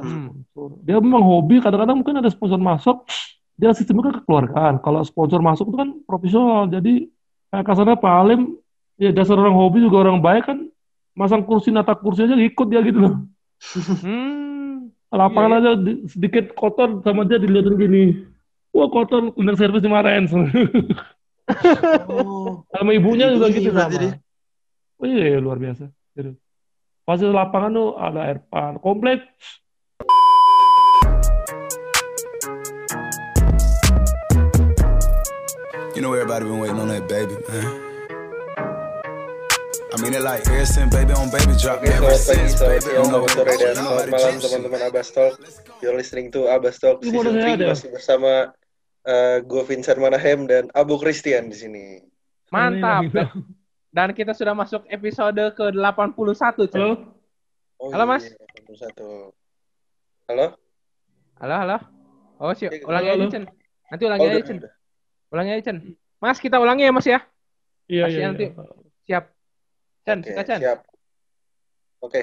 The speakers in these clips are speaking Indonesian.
Hmm. sponsor. Dia memang hobi, kadang-kadang mungkin ada sponsor masuk, dia sistemnya kan kekeluargaan. Kalau sponsor masuk itu kan profesional, jadi kayak kasarnya Pak Alim, ya dasar orang hobi juga orang baik kan, masang kursi nata kursi aja ikut dia gitu loh. Hmm. Lapangan Iya, aja di- sedikit kotor sama dia dilihatin gini. Wah kotor, undang servis dimarahin. Oh, sama ibunya juga gitu sama. dia. Oh iya, iya, luar biasa. Gitu. Pas di lapangan tuh ada air pan, komplit. Know everybody been waiting on that baby, man. I mean it like ever since baby on baby drop. Oke, Ever selamat pagi, since selamat baby siang, on selamat sore, dan selamat malam teman-teman Abbas Talk. You're listening to Abbas Talk Season 3 saya ada. masih bersama uh, gue Vincent Manahem dan Abu Christian di sini. Mantap. Dan kita sudah masuk episode ke-81, Cen. Halo? Oh, Halo, Mas. iya, 81. Halo? Halo, halo. Oh, sih, Halo, ulangi aja, Cen. Nanti ulangi Oh, aja, udah, Cen. udah. Ulangi aja, Cen. Mas, kita ulangi ya, Mas ya? Iya, Kasih iya, nanti. iya. Siap. Oke, kita Cen. siap. Oke.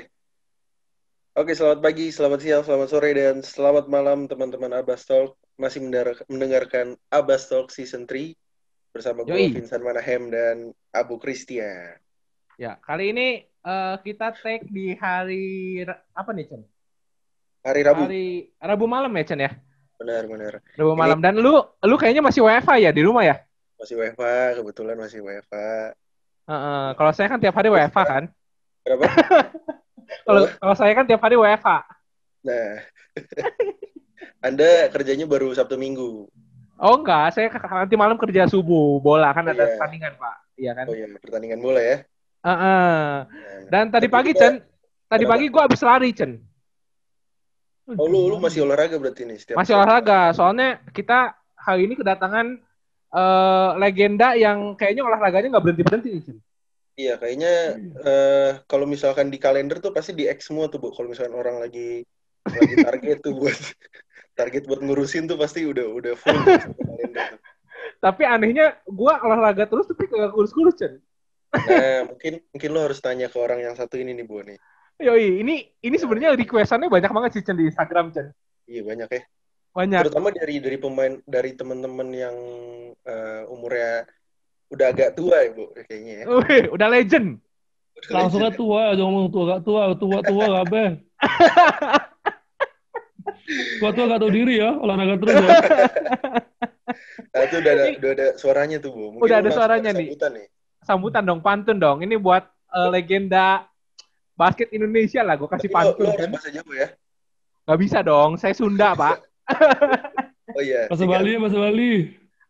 Oke, selamat pagi, selamat siang, selamat sore, dan selamat malam teman-teman Abbas Talk. Masih mendengarkan Abbas Talk Season 3 bersama gue. Vincent Manahem dan Abu Christian. Ya, kali ini eh, kita take di hari apa nih, Cen? Hari Rabu. Hari Rabu malam ya, Cen ya? Benar, benar. Rabu Ini- malam. Dan lu lu kayaknya masih WFA ya di rumah ya? Masih WFA, kebetulan masih WFA. Heeh, kalau saya kan tiap hari WFA kan. Berapa? Kalau kalau saya kan tiap hari WFA. Nah, Anda kerjanya baru Sabtu Minggu. Oh enggak, saya nanti malam kerja subuh bola kan ada Iya. pertandingan pak, iya kan? Oh iya, pertandingan bola ya. Heeh. Nah, Dan tadi Tapi pagi Cen, tadi pagi gua habis lari Cen, Oh lu, lu masih olahraga berarti nih setiap masih olahraga. Soalnya kita hari ini kedatangan eh, legenda yang kayaknya olahraganya nggak berhenti berhenti nih. Iya, kayaknya eh, kalau misalkan di kalender tuh pasti di X semua tuh, Bu. Kalau misalkan orang lagi lagi target tuh buat target buat ngurusin tuh pasti udah udah full kalender. Tapi anehnya gua olahraga terus tapi kagak kurus-kurus Cen. Nah, mungkin mungkin lo harus tanya ke orang yang satu ini nih, Bu nih. Yoi, ini ini sebenarnya requestannya banyak banget sih Cen di Instagram Cen. Iya, banyak ya. Banyak. Terutama dari dari pemain dari teman-teman yang eh, umurnya udah agak tua ya, Bu, kayaknya ya. Wih, udah legend. Langsung aja tua, jangan ngomong tua, gak tua, tua, tua, gak be. Tua, tua gak tahu diri ya, olahraga terus ya. Nah, itu udah ada, udah ada suaranya tuh, Bu. Mungkin Udah ada suaranya ada nih. sambutan nih. Sambutan dong, pantun dong. Ini buat eh, legenda basket Indonesia lah, gue kasih Tapi lo, lo pantun kan. bahasa Jawa ya. Gak bisa dong, saya Sunda pak. Oh iya. Bahasa. Bali ya, bahasa Bali.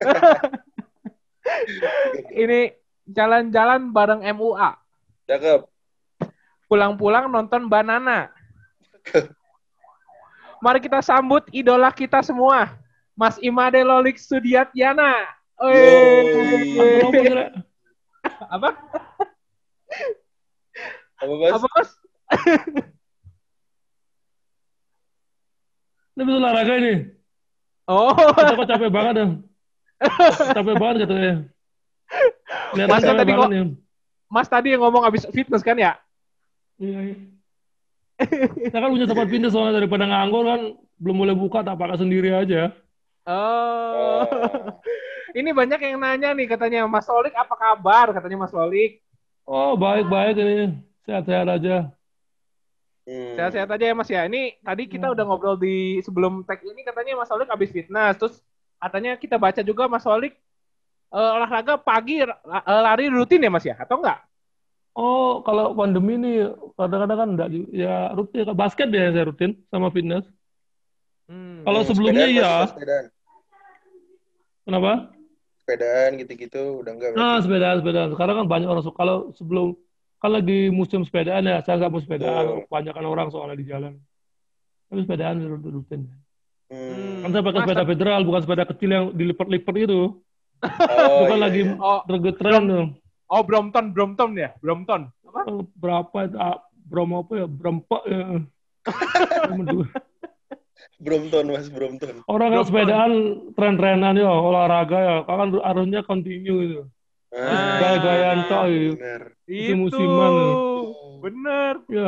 Ini jalan-jalan bareng MUA. Cakep. Pulang-pulang nonton Banana. Mari kita sambut idola kita semua. Mas Imade Lolik Sudiatyana. Apa? Apa? Mas? Apa mas? Ini bisa olahraga ini. Oh, Kita kok capek banget ya. Capek banget katanya. Lihat Masa capek tadi kok-. Mas tadi yang ngomong abis fitness kan ya? Iya, iya. Kita kan punya tempat pindah soalnya daripada nganggur kan belum boleh buka tak pakai sendiri aja. Oh. Oh. Ini banyak yang nanya nih katanya Mas Lolik apa kabar katanya Mas Lolik. Oh baik-baik ini sehat-sehat aja. Hmm. Sehat-sehat aja ya Mas ya. Ini tadi kita udah ngobrol di sebelum tag ini katanya Mas Lolik habis fitness. Terus katanya kita baca juga Mas Lolik eh, olahraga pagi eh, lari rutin ya Mas ya? Atau enggak? Oh kalau pandemi ini kadang-kadang kan enggak ya rutin basket ya saya rutin sama fitness. Hmm. Kalau Hmm, sebelumnya sepedaan, iya. Mas, sepedaan. Kenapa? Sepedaan gitu-gitu udah enggak Nah sepedaan sepedaan. Sekarang kan banyak orang suka. Kalau sebelum kan lagi musim sepedaan ya saya nggak mau sepedaan. Oh. Kebanyakan orang soalnya di jalan. Tapi sepedaan rutin. rutin. Hmm. Kan saya pakai sepeda federal bukan sepeda kecil yang dilipat-lipat itu. Oh, Bukan iya, lagi iya. Oh, tergetren tuh. oh Brompton, Brompton ya, Brompton. Apa? Eh, berapa itu ah, Bromo apa ya berempat ya Brompton Mas, Brompton. orang kalau Brompton. sepedaan tren-trenan ya olahraga ya kan harusnya continue itu Ah, gaya-gayaan tok, iya. Bener. Itu musiman, ya. Bener. ya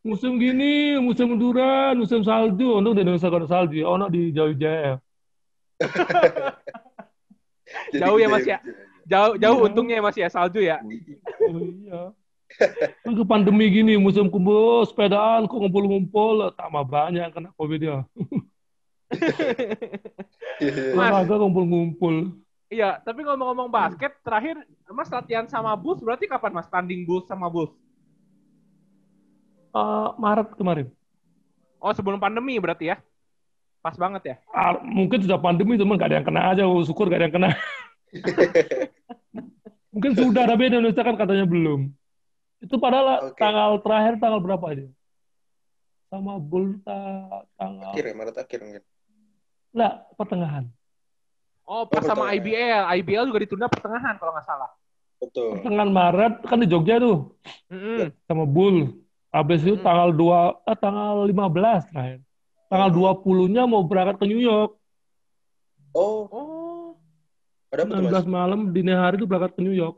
musim gini, musim duran, musim salju. Untuk di Indonesia kalau salju, ya, ono di Jauh Jaya. Jadi Jauh ya, kita Mas, ya? yang- Jauh jauh Iya. untungnya ya Mas ya salju ya. Oh, iya. Kan ke pandemi gini, musim kumpul, sepedaan, kok ngumpul-ngumpul, tambah banyak kena COVID ya. Mas. Olahraga ngumpul-ngumpul. Iya, tapi ngomong-ngomong basket, terakhir Mas latihan sama Bulls berarti kapan Mas tanding Bulls sama Bulls? Eh, Maret kemarin. Oh, sebelum pandemi berarti ya? Pas banget ya? Ah, mungkin sudah pandemi, cuman gak ada yang kena aja. Oh, Syukur gak ada yang kena. Mungkin sudah, tapi Indonesia kan katanya belum. Itu padahal Oke. tanggal terakhir tanggal berapa aja? Sama Bulta tanggal Akhir ya, Maret akhir mungkin. Enggak, pertengahan. Oh, pas Oh, sama betul. IBL. IBL juga ditunda pertengahan kalau nggak salah. Betul. Pertengahan Maret kan di Jogja tuh Mm-mm. sama Bull. Habis itu tanggal 2 eh, tanggal 15 terakhir. Tanggal 20-nya mau berangkat ke New York. Oh, Oh, ada apa tuh, Mas? 19 malam dini hari itu berangkat ke New York.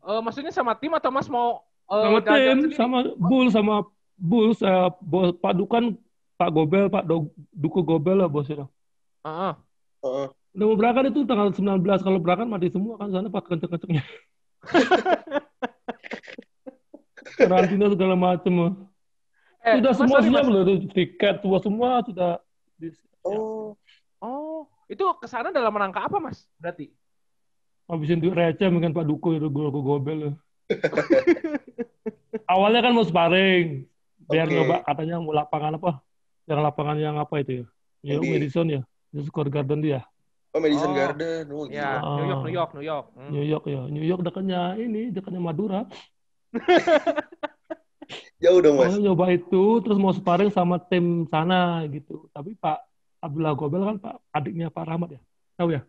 eh, maksudnya sama tim atau Mas mau eh, sama tim, sendiri? sama Bull, sama Bull, saya bos Pak Dukan, Pak Gobel, Pak Do- Duku Gobel lah bosnya. Heeh. Heeh. Udah mau berangkat itu tanggal 19 kalau berangkat mati semua kan sana pakai kenceng-kencengnya. Karantina segala macam. Eh, Sudah semua siap Mas. loh, tiket semua semua sudah. di- Oh, Oh, itu ke sana dalam rangka apa Mas? Berarti? Habisin duit receh mungkin Pak Duku itu gue gue gobel. Awalnya kan mau sparring, biar Oke. nyoba katanya mau lapangan apa? Yang lapangan yang apa itu ya? NBA. Madison ya, di Square Garden dia. oh Madison Oh. Garden. Oh, Ya. New York, New York, New York. Hmm. New York ya, New York dekatnya ini, dekatnya Madura. Jauh dong, Mas. Awalnya nyoba itu, terus mau sparring sama tim sana gitu. Tapi Pak Abdullah Gobel kan Pak adiknya Pak Rahmat ya, tahu ya?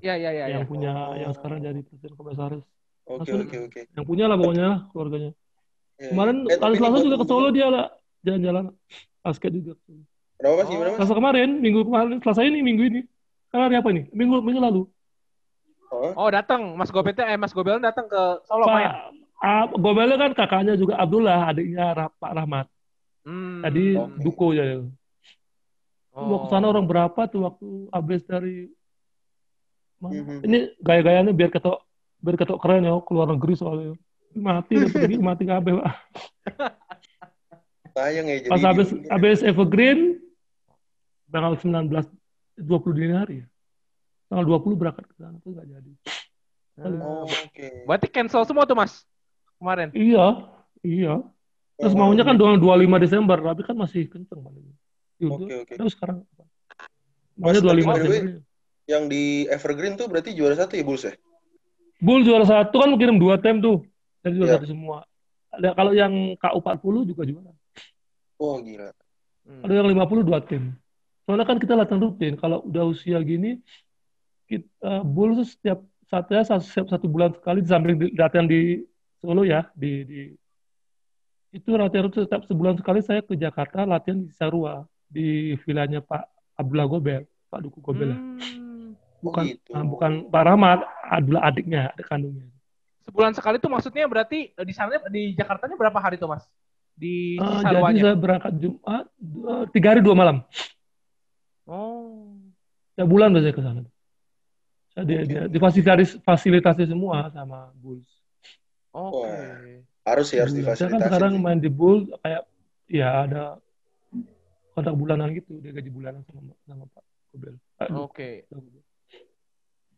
Ya, ya, ya, ya. yang punya, Oh. yang sekarang jadi presiden komisaris. Oke, oke, oke. Yang punya lah pokoknya lah, keluarganya. Ya, Kemarin ya. Eh, hari tapi Selasa juga ke Solo dia lah, jalan-jalan. Basket juga. Kenapa, Mas? Oh. Gimana, Mas? Selasa kemarin, minggu kemarin, Selasa ini, minggu ini. Kan hari apa ini? Minggu minggu lalu. Oh, Oh, datang Mas Gobel eh Mas Gobel datang ke Solo Pak main. ah, Gobelnya kan kakaknya juga Abdullah, adiknya Pak Rahmat. Hmm. Tadi Oke. Duko ya. Oh. Mau ke sana orang berapa tuh waktu habis dari? Mhm. Ini gaya-gayanya biar ketok biar ketok keren ya, keluar negeri soalnya. Mati lah pergi, mati kabeh, Pak. sayang ya jadi Pas habis habis Evergreen tanggal 19 20 dini hari ya. Tanggal 20 berangkat ke sana tuh nggak jadi. Oh, oke. Berarti cancel semua tuh Mas kemarin. Iya, iya. Terus Oh, maunya kan doang 25 Desember, tapi kan masih kenceng. Yaudah, Oke, oke. terus sekarang Mas, maunya tapi 25 by the way- Desember. Yang di Evergreen tuh berarti juara satu ya, Bulls ya? Bull juara satu kan kirim dua tim tuh. Jadi juara Iya. satu semua. Ada kalau yang KU40 juga juara. Oh, gila. Hmm. Ada yang 50 dua tim. Soalnya kan kita latihan rutin. Kalau udah usia gini, kita Bull tuh setiap satunya setiap satu bulan sekali di- latihan di Solo ya, di, di itu latihan rutin setiap sebulan sekali saya ke Jakarta latihan di Sarua di vilanya Pak Abdullah Gobel, Pak Duku Gobel. ya. Hmm. Bukan Oh, gitu. ah, bukan Pak Rahmat, adalah adiknya, adik kandungnya. Sebulan sekali tuh maksudnya berarti eh, di sana di Jakartanya berapa hari tuh Mas? Di Eh, jadi saya berangkat Jumat, dua- tiga hari dua malam. Oh. Setiap bulan biasanya ke sana. Saya di, Oke. di, difasilitasi fasilitasi semua sama Bulls. Oke. Wah. Harus sih, harus Bulan. Saya kan difasilitasi. sekarang main di Bulls kayak ya ada kontrak bulanan gitu, dia gaji bulanan sama sama Pak Duku Oke. Gobel.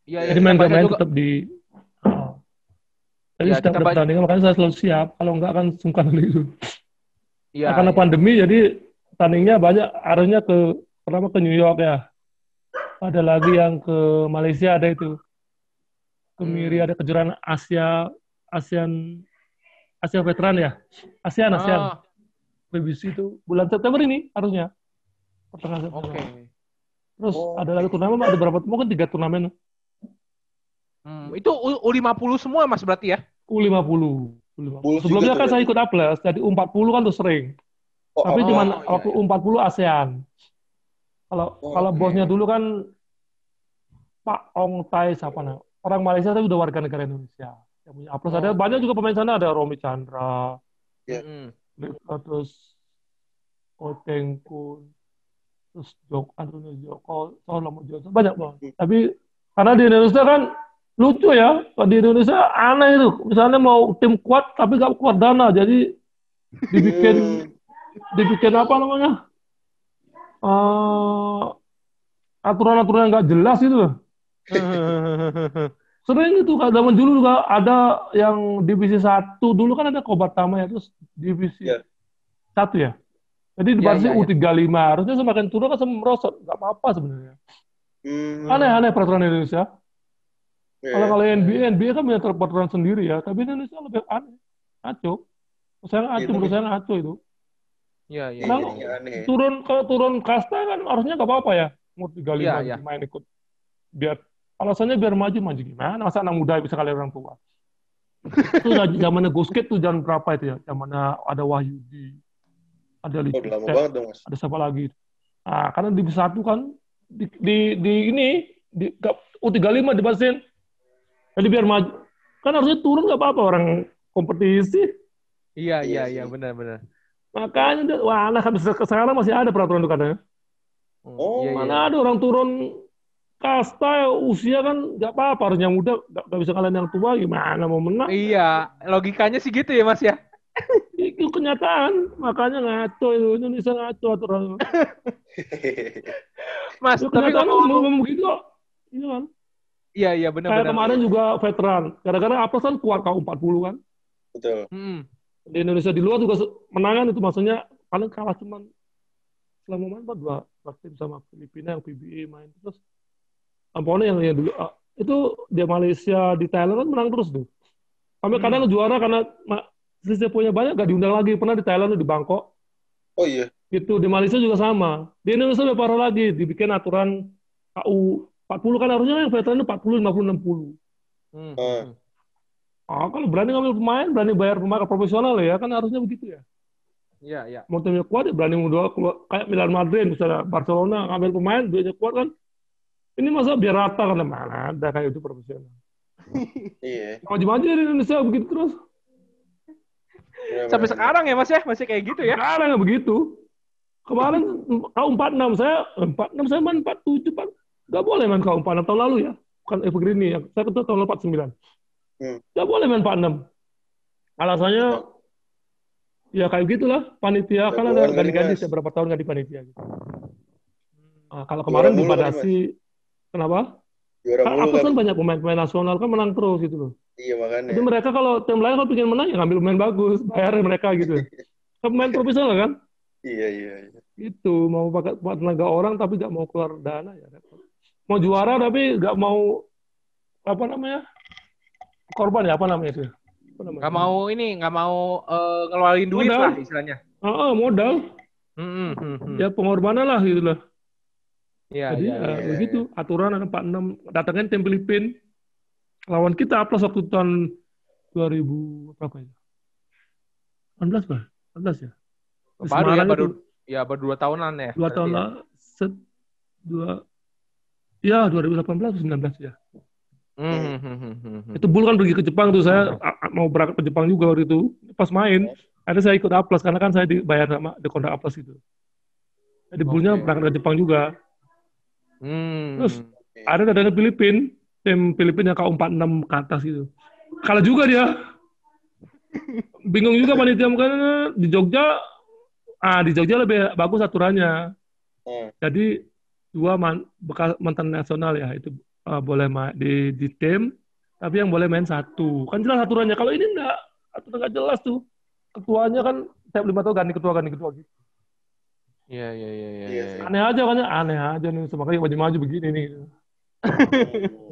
Iya, Jadi kita main main juga. tetap di oh. Jadi Ya, setiap pertandingan makanya saya selalu siap. Kalau enggak kan sungkan gitu. Iya. Nah, karena iya. pandemi jadi tandingnya banyak arahnya ke pertama ke New York ya. Ada lagi yang ke Malaysia ada itu. Ke Hmm. Miri ada kejuaraan Asia ASEAN Asia Veteran ya. ASEAN ASEAN. Ah, BBC itu bulan September ini harusnya. Pertengahan September. Oke. Terus Oh, ada lagi turnamen ada berapa? Mungkin tiga turnamen. Hmm, itu U- U50 semua Mas berarti ya? U50. U50. Bulls Sebelumnya kan tuh saya ikut A+, jadi U40 kan tuh sering. Oh, Tapi oh, cuma iya, waktu iya. U40 ASEAN. Kalau Oh, kalau oke. bosnya dulu kan Pak Ong Tai siapa namanya? Orang Malaysia tapi udah warga negara Indonesia. Yang punya A+. Ada Oh. banyak juga pemain sana ada Romi Chandra, Iya. Mereka terus Otengkun, terus Jok, Antonio Joko, Solomon Johnson, banyak banget. Tapi karena di Indonesia kan lucu ya, kalau di Indonesia aneh itu. Misalnya mau tim kuat tapi gak kuat dana, jadi dibikin Hmm. dibikin apa namanya? Eh, aturan-aturan yang gak jelas itu loh. Sering itu kan zaman dulu juga ada yang divisi satu dulu kan ada Kobatama ya terus divisi Ya. satu ya. Jadi di Ya, ya, ya. U35 harusnya semakin turun kan semakin merosot nggak apa-apa sebenarnya. Hmm. Aneh-aneh peraturan Indonesia. Iya. Kalau kalau NBA NBA kan punya peraturan sendiri ya, tapi Indonesia lebih aneh, ngaco. Saya ngaco, Iya, menurut saya ngaco itu. Iya, iya. Iya, Emang jadinya aneh. turun kalau turun kasta kan harusnya nggak apa-apa ya. Umur 35 Iya, iya. main ikut. Biar alasannya biar maju maju gimana? Masa anak muda bisa kalian orang tua? itu za- zamannya Gosket tuh jam berapa itu ya? Zamannya ada Wahyudi, ada Oh, Licik, lama banget dong, Mas. ada siapa lagi? Nah, karena di satu kan di, di, di ini di gak- U35 dibatasin. Jadi biar maju. Kan harusnya turun nggak apa-apa orang kompetisi. Iya, Iya iya, iya, sih. benar, benar. Makanya udah- wah, nah, sampai sekarang masih ada peraturan itu katanya. Oh, iya, iya. Mana ada orang turun kasta usia kan nggak apa-apa harus yang muda nggak bisa kalian yang tua gimana mau menang Iya, logikanya sih gitu ya, Mas ya. itu kenyataan makanya ngaco itu Indonesia ngaco aturan Mas, itu tapi kenyataan ngomong ngomong begitu iya kan Iya, iya, benar, kayak benar. kemarin juga veteran gara-gara apa kan kuat kau 40 kan Betul. Hmm. Di Indonesia di luar juga menangan itu maksudnya paling kalah cuman selama main apa dua dua tim sama Filipina yang PBA main terus Ampone yang yang dulu ah, itu dia Malaysia di Thailand kan menang terus tuh sampai Hmm. kadang juara karena selisih poinnya banyak gak diundang lagi pernah di Thailand tuh, di Bangkok Oh iya. itu di Malaysia juga sama di Indonesia lebih parah lagi dibikin aturan KU 40 kan harusnya yang veteran itu 40 50 60 Hmm. Ah. Ah, kalau berani ngambil pemain, berani bayar pemain ke profesional ya, kan harusnya begitu ya. Iya, iya. mau timnya kuat ya berani mundur keluar kayak Milan Madrid misalnya Barcelona ngambil pemain duitnya kuat kan. Ini masa biar rata kan. Mana ada kayak itu profesional. Iya. maju maju di Indonesia begitu terus. Benar, Sampai sekarang ya, Mas ya, masih kayak gitu ya. sekarang ya begitu. Kemarin kau 46 saya 46 saya main 47 pak nggak boleh main kau 46 tahun lalu ya. Bukan evergreen ini ya. Saya ketua tahun 49 Hmm. nggak boleh main 46 alasannya ya kayak gitulah panitia kan ada ganti-ganti setiap berapa tahun ganti panitia gitu. Nah, kalau kemarin mulu kali, dibatasi kenapa? Juara Kan apa kan. kan banyak pemain-pemain nasional kan menang terus gitu loh. Iya makanya. Jadi mereka kalau tim lain kalau pengen menang ya ngambil pemain bagus, bayar mereka gitu. Kan pemain profesional kan? Iya iya. iya. Itu mau pakai buat tenaga orang tapi nggak mau keluar dana ya. Mau juara tapi nggak mau apa namanya? Korban ya apa namanya itu? Apa namanya? Nggak mau ini, nggak mau eh, ngeluarin duit Modal. lah istilahnya. Ah, ah, modal. Hmm, hmm, hmm. Ya pengorbanan lah gitu lah. Iya, Jadi iya, ya, iya. begitu aturan ada 46 datangin tim Filipin lawan kita plus waktu tahun 2000 berapa ya? 18 bah? 18 ya? Di Baru ya, Semarang baru itu, ya baru dua tahunan ya. dua berarti tahun ya. lah set dua ya 2018 atau 19 ya. Hmm, hmm, hmm, hmm. Itu Bull kan pergi ke Jepang tuh saya mau berangkat ke Jepang juga waktu itu pas main. Ada saya ikut A plus karena kan saya dibayar sama di kontrak A plus itu. Jadi Bullnya Oke. berangkat ke Jepang juga. Hmm. Terus ada dari Filipin, tim Filipin yang KU46 ke atas gitu. Kalah juga dia. Bingung juga panitia makanya di Jogja ah di Jogja lebih bagus aturannya. Hmm. Jadi dua man, bekas mantan nasional ya itu eh, boleh di di tim tapi yang boleh main satu. Kan jelas aturannya. Kalau ini enggak aturan enggak jelas tuh. Ketuanya kan tiap lima tahun ganti ketua ganti ketua gitu. Iya, iya, iya, iya. Iya iya. Aneh aja kan aneh aja nih makanya maju-maju begini nih.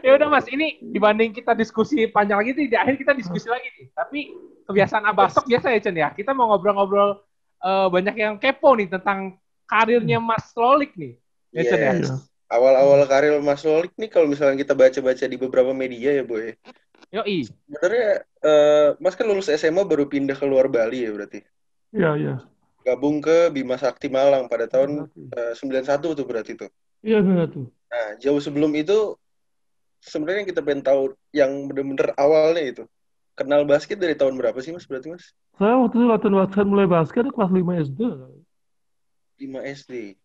Ya udah Mas, ini dibanding kita diskusi panjang lagi nih, di akhir kita diskusi lagi nih. Tapi kebiasaan Abasok biasa ya Chen ya. Kita mau ngobrol-ngobrol eh, banyak yang kepo nih tentang karirnya Mas Lolik nih. Ya Chen ya. Awal-awal karir Mas Lolik nih kalau misalnya kita baca-baca di beberapa media ya boy. Yoi. Sebenarnya eh, Mas kan lulus SMA baru pindah ke luar Bali ya berarti. Iya, iya. Gabung ke Bima Sakti Malang pada tahun eh, 91 tuh berarti tuh. Iya benar tuh. Nah, jauh sebelum itu sebenarnya kita pengen tahu yang bener-bener awalnya itu. kenal basket dari tahun berapa sih mas berarti mas? Saya waktu itu latihan basket mulai basket kelas 5 SD. 5 SD.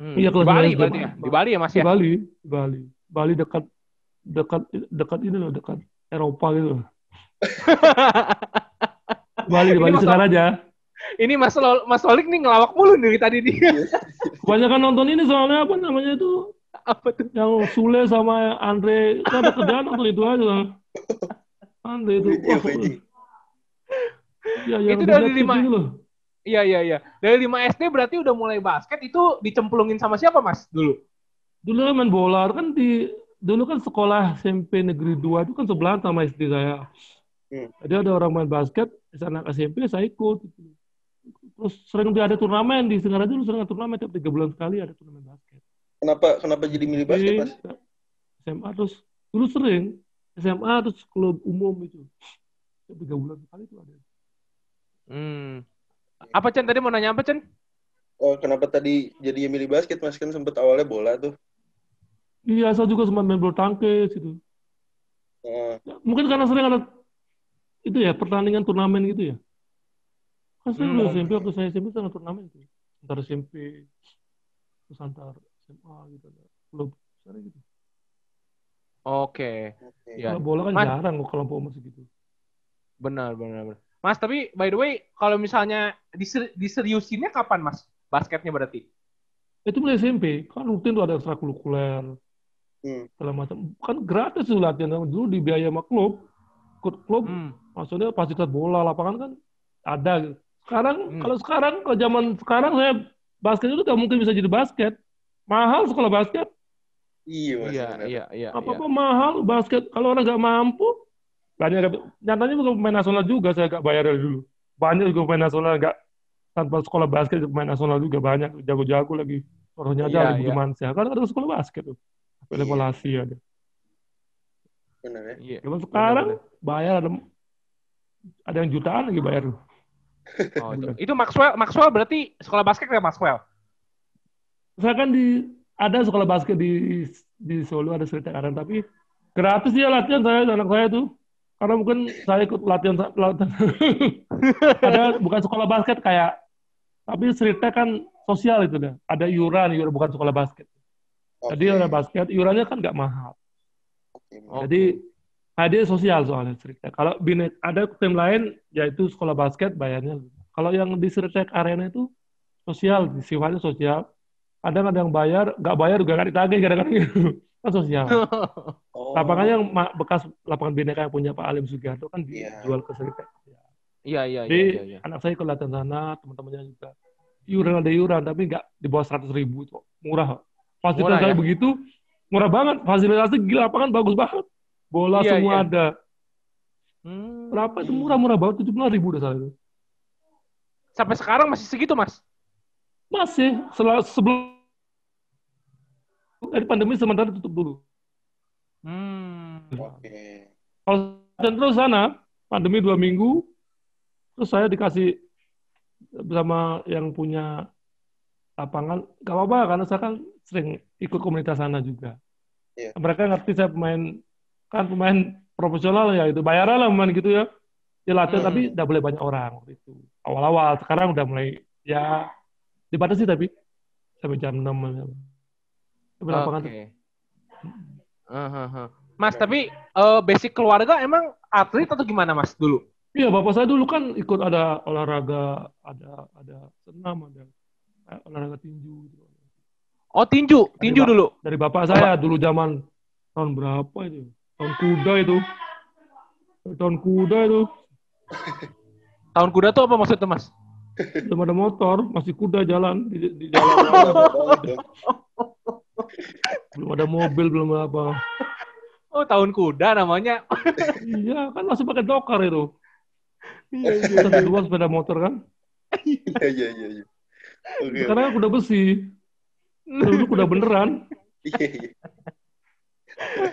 Hmm. Iya, di kelas Bali berarti ya? Di Bali ya Mas Di ya? Bali, di Bali. Bali dekat dekat dekat ini loh, dekat Eropa gitu. Bali, di Ini Bali masalah- sekarang aja. Ini Mas Lol- Mas Lolik nih ngelawak mulu nih tadi nih. Kebanyakan nonton ini soalnya apa namanya itu Apa tuh? yang Sule sama Andre itu ada kerjaan nonton itu aja. Andre itu. Iya, wah, ya, yang Itu di dari lima- loh. Iya iya iya. Dari 5 SD berarti udah mulai basket itu dicemplungin sama siapa Mas dulu? Dulu main bola kan di dulu kan sekolah SMP negeri 2 itu kan sebelahan sama SD saya. Hmm. Jadi ada orang main basket, di sana SMP saya ikut. Terus sering dia ada turnamen di Singaraja dulu sering ada turnamen tiap tiga bulan sekali ada turnamen basket. Kenapa kenapa jadi milih basket mas? SMA terus dulu sering SMA terus klub umum itu tiap tiga bulan sekali itu ada. Hmm. Apa Chen tadi mau nanya apa Chen? Oh kenapa tadi jadi milih basket mas kan sempet awalnya bola tuh. Iya saya juga sempat main bulu tangkis gitu. Ya, mungkin karena sering ada itu ya pertandingan turnamen gitu ya. Kan saya Hmm. dulu SMP waktu saya SMP sering ada turnamen itu. Antar SMP terus antar SMA gitu ada klub sering gitu. Oke. oke. Ya. Kalau bola kan Mas- jarang kok kelompok umur segitu. Benar benar benar. Mas tapi by the way kalau misalnya diser- diseriusinnya kapan Mas? Basketnya berarti? Itu mulai SMP kan rutin tuh ada ekstrakurikuler Hmm. segala macam. Kan gratis tuh latihan dulu dibiayai sama klub. Klub, klub Hmm. maksudnya fasilitas bola lapangan kan ada. Sekarang Hmm. kalau sekarang kalau zaman sekarang saya basket itu nggak mungkin bisa jadi basket. Mahal sekolah basket. Iya mas. Iya iya iya. apa iya. mahal basket kalau orang nggak mampu banyak nyatanya bukan pemain nasional juga saya nggak bayar dari dulu banyak juga pemain nasional nggak tanpa sekolah basket pemain nasional juga banyak jago-jago lagi orangnya aja ada iya. Budiman Sehat kan ada sekolah basket tuh Iya. level Asia ada Benar ya. Iya. Cuman sekarang Benar, bayar ada ada yang jutaan lagi bayar tuh Oh, itu. itu Maxwell Maxwell berarti sekolah basket ya Maxwell? saya kan di ada sekolah basket di di Solo ada cerita Karen tapi gratis dia latihan saya anak saya tuh karena mungkin saya ikut latihan latihan ada bukan sekolah basket kayak tapi cerita kan sosial itu deh ada iuran iuran bukan sekolah basket. Jadi Oke. ada basket iurannya kan nggak mahal. Oke. jadi ada sosial soalnya cerita kalau binek ada tim lain yaitu sekolah basket bayarnya. Kalau yang di cerita arena itu sosial sifatnya sosial. Ada yang bayar nggak bayar juga nggak ditagih kadang-kadang. gitu kan sosial Oh. lapangan yang bekas lapangan bineka yang punya Pak Alim Sugiharto kan Iya. dijual ke Serikat. Iya iya iya Jadi iya. iya. anak saya ikut latihan sana, teman-temannya juga. Iuran ada iuran, tapi nggak di bawah seratus ribu itu murah. Fasilitas Murah, saya ya? begitu murah banget, fasilitasnya gila lapangan bagus banget. Bola Iya, semua iya. ada. Hmm. Berapa itu murah-murah banget, tujuh puluh ribu udah salah itu. Sampai sekarang masih segitu Mas? Masih sebelum dari pandemi sementara tutup dulu. Hmm. Oke. Kalau dan terus sana pandemi dua minggu, terus saya dikasih bersama yang punya lapangan, gak apa-apa karena saya kan sering ikut komunitas sana juga. Iya. Mereka ngerti saya pemain kan pemain profesional ya itu bayaran lah pemain gitu ya. Latihan Hmm. tapi udah boleh banyak orang waktu itu. Awal-awal sekarang udah mulai ya dibatasi tapi sampai jam 6 malam. Tapi lapangan Oke. Ahaha. Mas tapi eh, basic keluarga emang atlet atau gimana Mas dulu? Iya, bapak saya dulu kan ikut ada olahraga, ada ada senam, ada eh, olahraga tinju. Gitu. Oh tinju, tinju Pak. dulu. Dari bapak saya dulu zaman tahun berapa itu? Tahun kuda itu. Tahun kuda itu. Tahun kuda tuh apa maksudnya Mas? Belum ada motor, masih kuda jalan di, di jalan. belum ada mobil, belum ada apa. Oh tahun kuda namanya. Iya, kan masih pakai dokar itu. Iya iya. Satu dua sepeda motor kan. Iya iya iya. iya. Oke. Sekarang kan kuda besi. Dulu kuda beneran. Iya iya.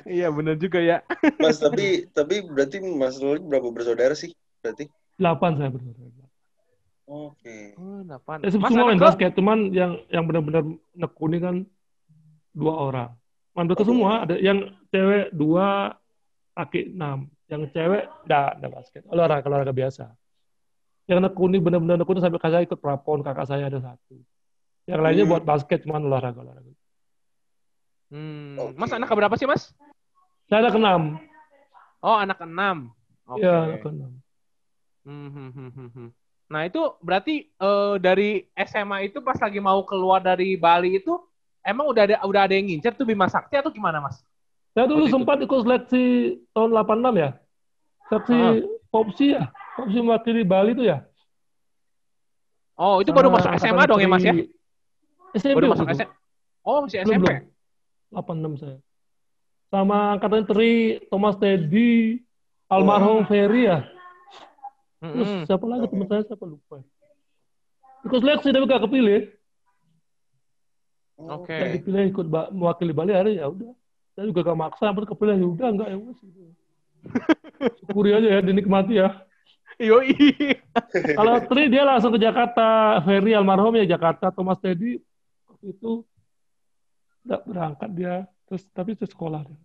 Iya benar juga ya. Mas tapi tapi berarti Mas Lolik berapa bersaudara sih? Berarti? Delapan saya bersaudara. Oke. Oh, delapan. Ya, Mas semua main basket, cuman yang yang benar-benar nekuni kan dua orang. Basket Oke. semua, ada yang cewek dua, laki enam. Yang cewek enggak, enggak basket. Olahraga olahraga biasa. Yang nekuni benar-benar nekuni sampai kakak ikut prapon, kakak saya ada satu. Yang lainnya Hmm. buat basket cuman olahraga olahraga. Hmm. Mas anak berapa sih mas? Saya ada keenam. Oh anak enam. Oke. Iya, ada keenam. Hmm, hmm, hmm, hmm, hmm. Nah itu berarti eh, dari SMA itu pas lagi mau keluar dari Bali itu emang udah ada udah ada yang ngincer tuh Bima Sakti atau gimana mas? Saya dulu itu. sempat ikut seleksi tahun 86 ya. Seleksi Ah. Popsi ya. Popsi mewakili Bali itu ya. Oh itu baru Sama masuk angkatan SMA dong ya mas ya? SMP Baru masuk. SMA. Oh masih Belum, SMP. belum. 86 saya. Sama angkatan Tri, Thomas Teddy, almarhum Ferry ya. Terus siapa lagi teman saya siapa lupa. Ikut seleksi tapi gak kepilih. Oke. Gak dipilih ikut ba- mewakili Bali ada ya udah. Saya juga gak maksa, sampai kepilih ya udah enggak ya wes. gitu. Syukuri aja ya, dinikmati ya. Yoi. Kalau Tri dia langsung ke Jakarta, Ferry almarhum ya Jakarta, Thomas Teddy waktu itu nggak berangkat dia, terus tapi terus sekolah dia.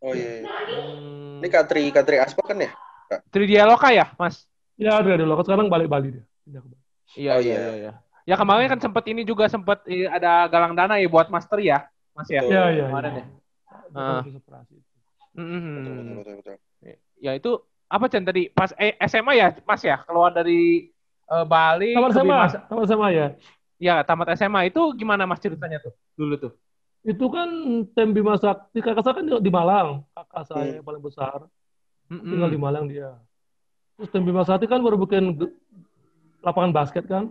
Oh iya. iya. Hmm. Ini Katri Katri Aspa kan ya? Tridialoka ya mas? Ya dia dulu, sekarang balik Bali dia. Pindah ke Bali. Iya Oh, iya iya. iya. Iya. Ya kemarin kan sempat ini juga sempat eh, ada galang dana ya buat master ya, Mas ya. Betul. Ya ya. Kemarin ya. ya. Ah. Betul, betul, betul, betul. Ya itu apa Chan tadi pas eh, SMA ya Mas ya keluar dari eh, Bali Tamat SMA, tamat SMA ya. Ya tamat SMA itu gimana Mas ceritanya tuh dulu tuh? Itu kan tim Bima Sakti, kakak saya kan di, di Malang, kakak saya Hmm. yang paling besar, Mm-mm. tinggal di Malang dia. Terus tim Bima Sakti kan baru bikin lapangan basket kan,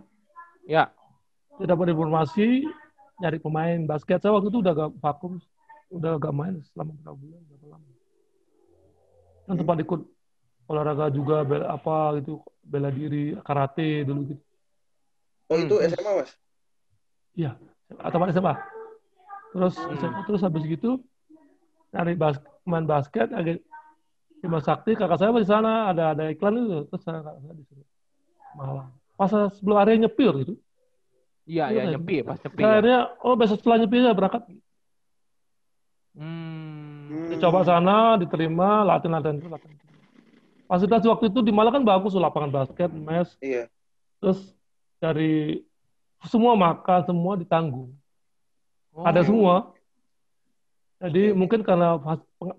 Ya. dia dapat informasi nyari pemain basket. Saya waktu itu udah gak vakum, udah gak main selama berapa bulan, berapa lama. Kan tempat ikut olahraga juga, bela, apa gitu, bela diri, karate dulu gitu. Oh itu Hmm. SMA mas? atau mana SMA. Terus Hmm. SMA, terus habis gitu cari bas main basket agak Bima Sakti kakak saya di sana ada ada iklan itu terus saya kakak saya disuruh Malang. Pas sebelum hari nyepir gitu. Iya Iya, ya nyepi pas nyepi. Ya. akhirnya oh besok setelah nyepir saya berangkat. Hmm. Dicoba sana diterima latihan latihan itu latihan. Fasilitas waktu itu di Malang kan bagus lapangan basket, mes, Iya. terus dari semua makan semua ditanggung. Oh. ada semua. Jadi Oke. mungkin karena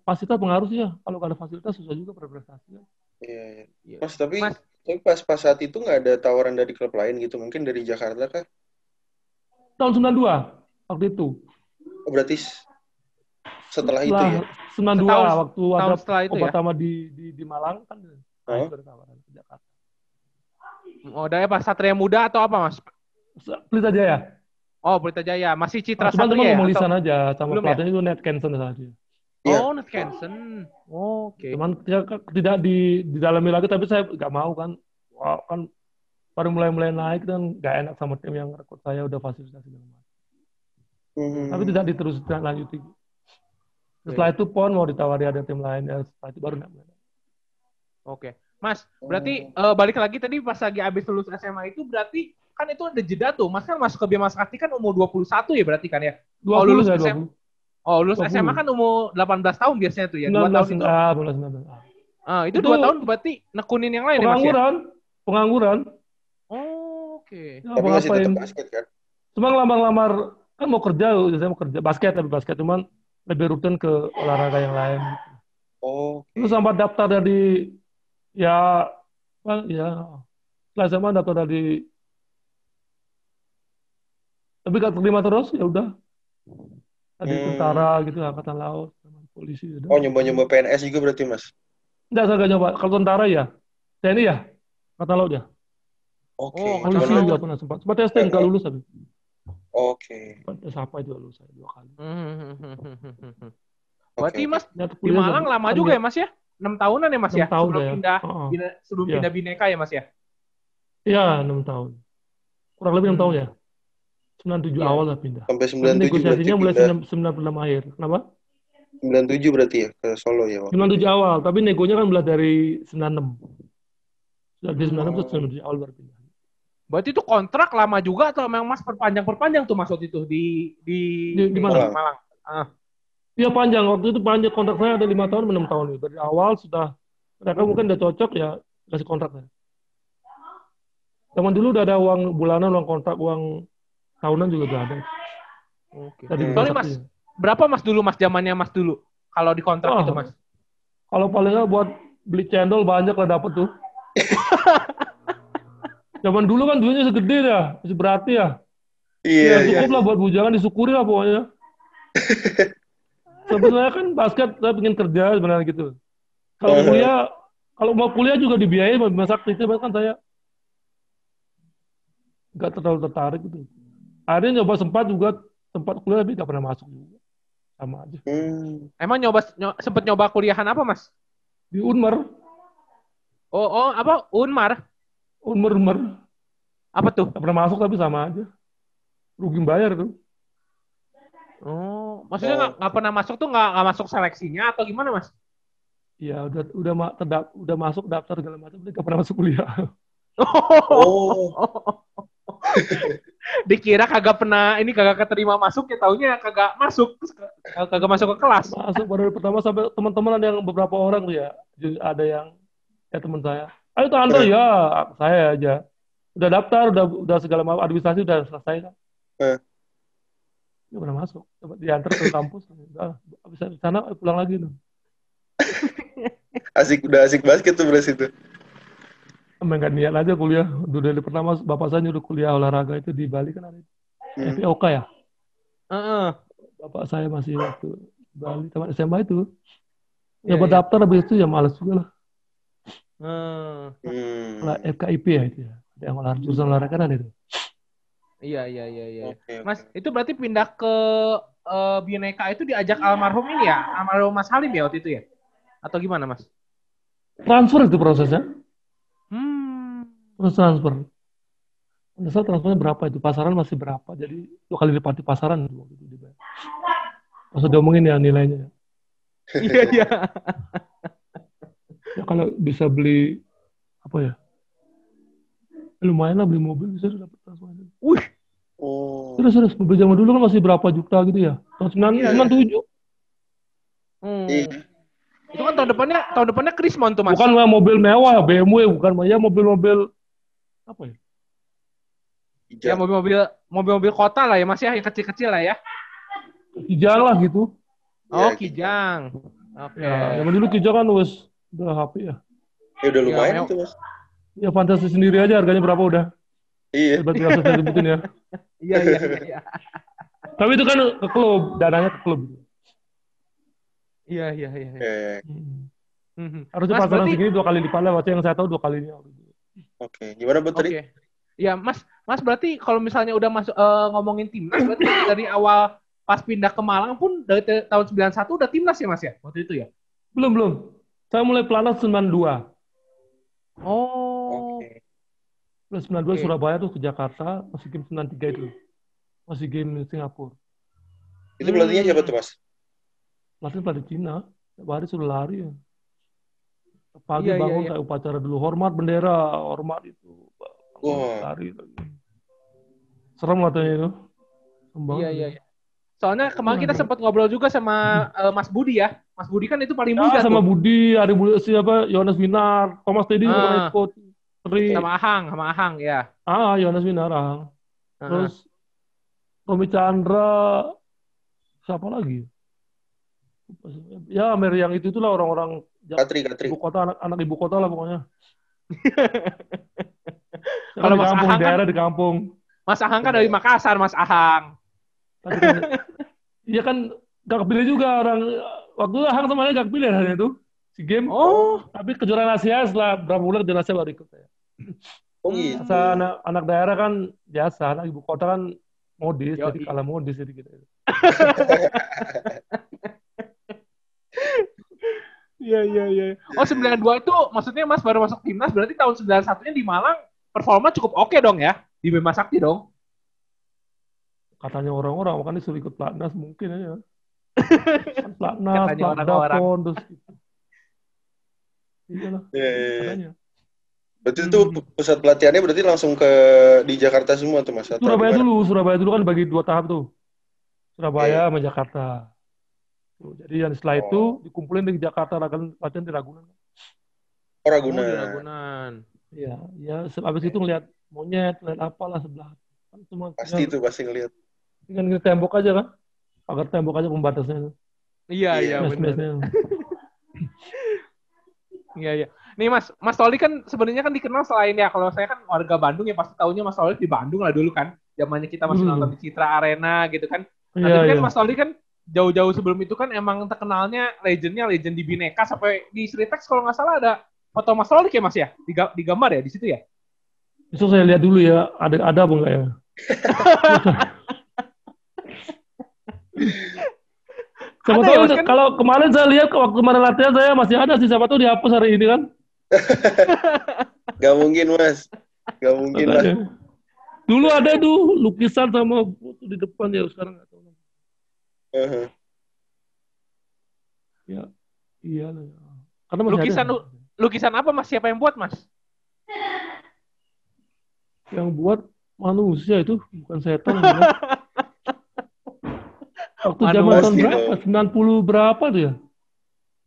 fasilitas pengaruh sih ya. Kalau nggak ada fasilitas susah juga berprestasi. Iya, iya. Iya. Mas tapi Mas. Tapi pas pas saat itu nggak ada tawaran dari klub lain gitu, mungkin dari Jakarta kah? Tahun 92 waktu itu. Oh, berarti s- setelah itu ya? 92 Setahun- waktu ada Tahun setelah itu obat ya. pertama di, di di Malang kan. Ada tawaran ke Jakarta. Oh, dari apa Satria Muda atau apa Mas? Pelita Jaya. Oh, Pelita Jaya. Masih Citra Nah, cuma cuma Satria ya? ngomong lisan aja sama ya? pelatihnya itu net Kenson saja. Iya. Oh, Nat Kenson. Oh, Oke. Cuman dia kan tidak di didalami lagi tapi saya nggak mau kan. Wah, kan baru mulai-mulai naik dan nggak enak sama tim yang rekrut saya udah fasilitas segala macam. Hmm. tapi tidak diteruskan lanjuti. Setelah itu PON mau ditawari ada tim lain ya setelah itu baru nggak mulai. Oke. Mas, berarti eh, balik lagi tadi pas lagi abis lulus SMA itu berarti kan itu ada jeda tuh. Mas kan masuk ke Bima Sakti kan umur 21 ya berarti kan ya? 20 Oh, lulus ya SM. 20. Oh, lulus 20. SMA kan umur 18 tahun biasanya tuh ya. 2 tahun 19 itu. ah, 19 19. Ah. Ah, itu Itu- 2 tahun berarti nekunin yang lain ya, Mas ya? Pengangguran, pengangguran. Oh, oke. Ya, Tapi masih ngapain? tetap basket kan? Cuma ngelamar-lamar kan mau kerja, saya mau kerja basket tapi basket cuman lebih rutin ke olahraga yang lain. Oh, Terus sempat daftar dari ya well, ya setelah SMA daftar dari tapi gak terima terus ya udah tadi Hmm. tentara gitu angkatan laut sama polisi udah. oh nyoba-nyoba PNS juga berarti mas? Enggak, saya nggak nyoba. Kalau tentara ya. TNI ya. Angkatan laut ya. Oke. Oh, Polisi juga pernah sempat. Sempat testing nggak lulus tapi. Oke. Sempat tes apa itu lulus saya dua kali. Berarti. Mas Ya, di Malang lama juga dia- ya Mas ya? 6 tahunan ya Mas ya? Enam tahun sebelum ya. pindah Heeh. bina- sebelum Iya. pindah Bineka ya Mas ya? Iya, enam tahun. Kurang lebih enam Hmm. tahun ya. 97 Iya. awal lah pindah. Sampai Tapi 97 berarti negosiasinya mulai pindah. 96 akhir. Kenapa? 97 berarti ya ke Solo ya waktu. 97 awal, tapi negonya kan mulai dari 96. Sudah di 96 terus Oh. 97 awal baru pindah. Berarti itu kontrak lama juga atau memang Mas perpanjang-perpanjang tuh waktu itu di di, Di- di Malang. Malang. Iya panjang, waktu itu panjang kontrak saya ada lima tahun, enam tahun. Dari awal sudah Mereka mungkin udah cocok ya kasih kontrak ya. Zaman dulu udah ada uang bulanan, uang kontrak, uang tahunan juga udah ada. Oke. Tadi Hmm. Soalnya mas, berapa mas dulu mas zamannya mas dulu? Kalau di kontrak Wah. itu mas? Kalau paling nggak buat beli cendol banyak lah dapet tuh. Zaman dulu kan duitnya segede ya, masih berarti ya. Iya, Ya, iya. cukup lah buat bujangan disyukuri lah pokoknya. Sebenarnya kan basket saya pengen kerja sebenarnya gitu. Kalau Uh-huh. kuliah, kalau mau kuliah juga dibiayai Sakti itu kan saya nggak terlalu tertarik gitu. Akhirnya nyoba sempat juga tempat kuliah tapi nggak pernah masuk juga. Sama aja. Hmm. Emang nyoba nyo- sempet nyoba kuliahan apa mas? Di Unmer, Oh, oh apa? Unmar? Unmer, Unmer. Apa tuh? Nggak pernah masuk tapi sama aja. Rugi bayar tuh. Oh, maksudnya Oh. nggak nggak pernah masuk tuh nggak nggak masuk seleksinya atau gimana mas? Iya udah udah ma- terdap- udah masuk daftar segala macam, tapi nggak pernah masuk kuliah. Oh, Dikira kagak pernah ini kagak keterima masuk ya taunya kagak masuk. Kagak masuk ke kelas. masuk baru pertama sampai teman-teman ada yang beberapa orang tuh ya. Ada yang ya teman saya. Ayo tuh Andro ya. Saya aja. Udah daftar udah udah segala macam administrasi udah selesai kan. Eh. nggak pernah masuk. Coba diantar ke kampus. Udah habis dari sana pulang lagi tuh. Asik udah asik basket tuh beres itu. Emang nggak niat aja kuliah udah dari pertama bapak saya nyuruh kuliah olahraga itu di Bali kan ada Hmm. FPOK ya Heeh. bapak saya masih waktu Bali teman SMA itu ya buat iya. daftar habis itu ya males juga lah Hmm. Hmm. Olah- FKIP ya itu ya ada yang olahraga jurusan olahraga kan ada itu Iya iya iya iya. Oke, oke. Mas, itu berarti pindah ke eh, Bineka itu diajak almarhum ini ya, almarhum Mas Halim ya waktu itu ya? Atau gimana Mas? transfer itu prosesnya Hmm. Terus transfer saat transfernya berapa itu? Pasaran masih berapa? Jadi dua kali lipat di pasaran itu waktu itu dibayar Pas udah diomongin ya nilainya Iya iya. ya kalau bisa beli apa ya? Lumayan lah beli mobil bisa dapat transfer. Wih, Oh. terus terus mobil zaman dulu kan masih berapa juta gitu ya? Tahun sembilan Iya, sembilan tujuh. Hmm. Iya. Itu kan tahun depannya tahun depannya Krismon tuh Mas. bukan mobil mewah BMW bukan mah. Ya mobil-mobil apa ya Ya Hijau. mobil-mobil mobil-mobil kota lah ya Mas ya, yang kecil-kecil lah ya. kijang lah gitu Oh, Ya, Kijang. Oke. ya zaman dulu kijang kan wes udah HP ya Ya udah lumayan Ya, itu, Mas. ya fantasi sendiri aja harganya berapa udah Iya. biasa saya sebutin ya Iya iya iya. iya. tapi itu kan ke klub dananya ke klub Iya iya iya. iya. Hmm. Mhm. harusnya Mas, pasaran berarti- segini dua kali lipat lah waktu yang saya tahu dua kalinya Oke. Gimana buat tadi? Oke. Ya, Mas, Mas berarti kalau misalnya udah masuk eh, ngomongin timnas berarti dari awal pas pindah ke Malang pun dari tahun 91 udah timnas ya, Mas ya? Waktu itu ya? belum belum saya mulai pelatnas 92 Oh. Oke. Plus 92 Oke. Surabaya tuh ke Jakarta masih game 93 itu masih game Singapura Itu pelatihnya siapa tuh, Mas? pelatih pelatih Cina tiap hari suruh lari ya pagi Iya, iya, bangun iya. kayak upacara dulu hormat bendera hormat itu Wah. lari lagi serem katanya itu Serem banget. Iya, iya, iya. Soalnya kemarin kita sempat ngobrol juga sama eh, Mas Budi ya. Mas Budi kan itu paling Ya, muda sama tuh. Budi, Ari Budi, siapa, Yohanes Minar, Thomas Teddy Ah. ikut. Tri, Sama Ahang, sama Ahang ya. ah, Yohanes Minar, ah. Heeh. Terus Tommy Chandra, siapa lagi? Ya, Mary yang itu itulah orang-orang Katri, Katri. ibu kota, anak, anak ibu kota lah pokoknya. Kalau di Mas kampung, Ahang kan- daerah di kampung. Mas Ahang kan dari Makassar, Mas Ahang. Kan, iya kan gak kepilih juga orang waktu Ahang sama gak kepilih hari itu si game. Oh. Tapi kejuaraan Asia setelah berapa bulan kejuaraan Asia baru ikut saya. Oh gitu. Masa anak, anak daerah kan biasa, anak ibu kota kan modis, Yoi. jadi kalah modis jadi gitu. Iya, iya, iya. Oh, 92 itu maksudnya Mas baru masuk timnas berarti tahun 91-nya di Malang performa cukup oke dong ya di Bima Sakti dong. Katanya orang-orang, makanya disuruh ikut pelatnas mungkin aja. Kan pelatnas, Katanya pelatda, orang-orang. pon, terus gitu. Iya lah, Iya, iya, iya. Berarti itu Hmm. pusat pelatihannya berarti langsung ke di Jakarta semua tuh, Mas? Atau Surabaya dulu, Surabaya dulu kan bagi dua tahap tuh. Surabaya sama Jakarta. Tuh, jadi yang setelah itu Oh. dikumpulin di Jakarta, latihan latihan di Ragunan. Oh, Oh, Ragunan. di Ragunan. Iya, ya habis itu ngeliat monyet, ngeliat apalah sebelah. Kan cuma Pasti itu pasti ngeliat. tinggal ngeliat tembok aja kan. Pagar tembok aja pembatasnya itu. Iya, iya Iya, benar. Iya, iya. Nih Mas, Mas Toli kan sebenarnya kan dikenal selain ya kalau saya kan warga Bandung ya pasti tahunya Mas Toli di Bandung lah dulu kan. Zamannya kita masih Hmm. nonton di Citra Arena gitu kan. Nah, Iya, tapi kan iya. Mas Toli kan jauh-jauh sebelum itu kan emang terkenalnya legendnya legend di Bineka sampai di Sritex kalau nggak salah ada foto Mas Toli ya Mas ya di, di gambar ya di situ ya. Besok saya lihat dulu ya, ada ada apa enggak ya? Siapa ya, tahu Mas, kan? kalau kemarin saya lihat waktu kemarin latihan saya masih ada sih, siapa tahu dihapus hari ini kan? Gak mungkin mas. Gak mungkin lah. Makanya. Dulu ada tuh lukisan sama foto di depan ya, sekarang Heeh. Ya, iya. Karena masih Lukisan ada. lu- Lukisan apa Mas? Siapa yang buat Mas? Yang buat manusia itu bukan setan. ya. Waktu zaman tahun berapa? 90 berapa tuh ya?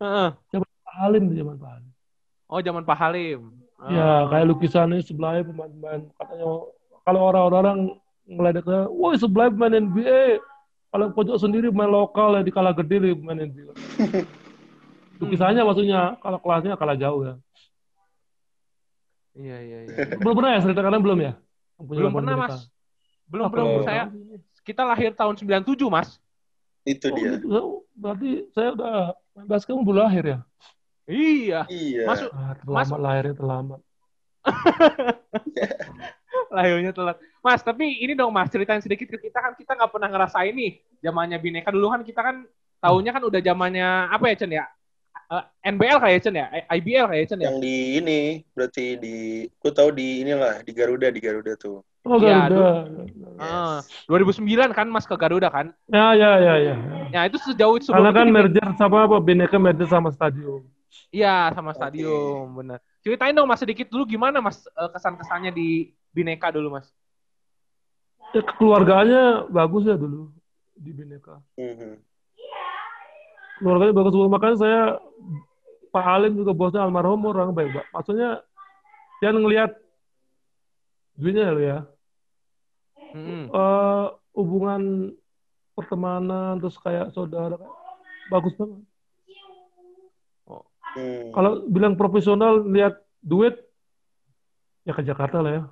Heeh. Pak Halim tuh zaman Pak Halim. Oh zaman Pak Halim. Ya, Oh. kayak lukisannya sebelahnya pemain-pemain katanya kalau orang-orang ngeledeknya, woi sebelah pemain NBA, kalau pojok sendiri pemain lokal ya di kalah gede nih pemain NBA. Lukisannya maksudnya, kalau kelasnya kalah jauh ya. Iya iya iya. Belum pernah ya cerita kalian belum ya? Belum pernah? Mas. Belum Apa belum ya? saya kita lahir tahun 97 Mas. Itu Oh, dia. gitu. Berarti saya udah main basket belum lahir ya? Iya. Iya. Masuk Ah, terlambat lahirnya terlambat. lahirnya telat. Mas, tapi ini dong Mas, ceritain sedikit ke kita kan kita nggak pernah ngerasain nih zamannya Bineka dulu kan kita kan tahunnya kan udah zamannya apa ya Chen ya? Eh, NBL kayak ya Chen ya? Eh, IBL kayak ya Chen ya? Yang di ini berarti di, gue tahu di inilah di Garuda di Garuda tuh. Oh, Iya, Garuda. Ah, 2009 kan Mas ke Garuda kan? Ya, ya, ya, ya. Ya itu sejauh sebelum Karena kan itu di- merger sama apa? Bineka merger sama stadion. Iya sama stadium bener. Ceritain dong Mas sedikit dulu gimana Mas eh, kesan-kesannya di Bineka dulu Mas? Ya, keluarganya bagus ya dulu di Bineka. Mhm. Keluarganya bagus banget. Makanya saya Pak Alim juga bosnya almarhum orang baik, Pak. Maksudnya dia ngelihat duitnya lo ya. Mm-mm. Eh, hubungan pertemanan terus kayak saudara bagus banget. Hmm. Kalau bilang profesional lihat duit ya ke Jakarta lah ya.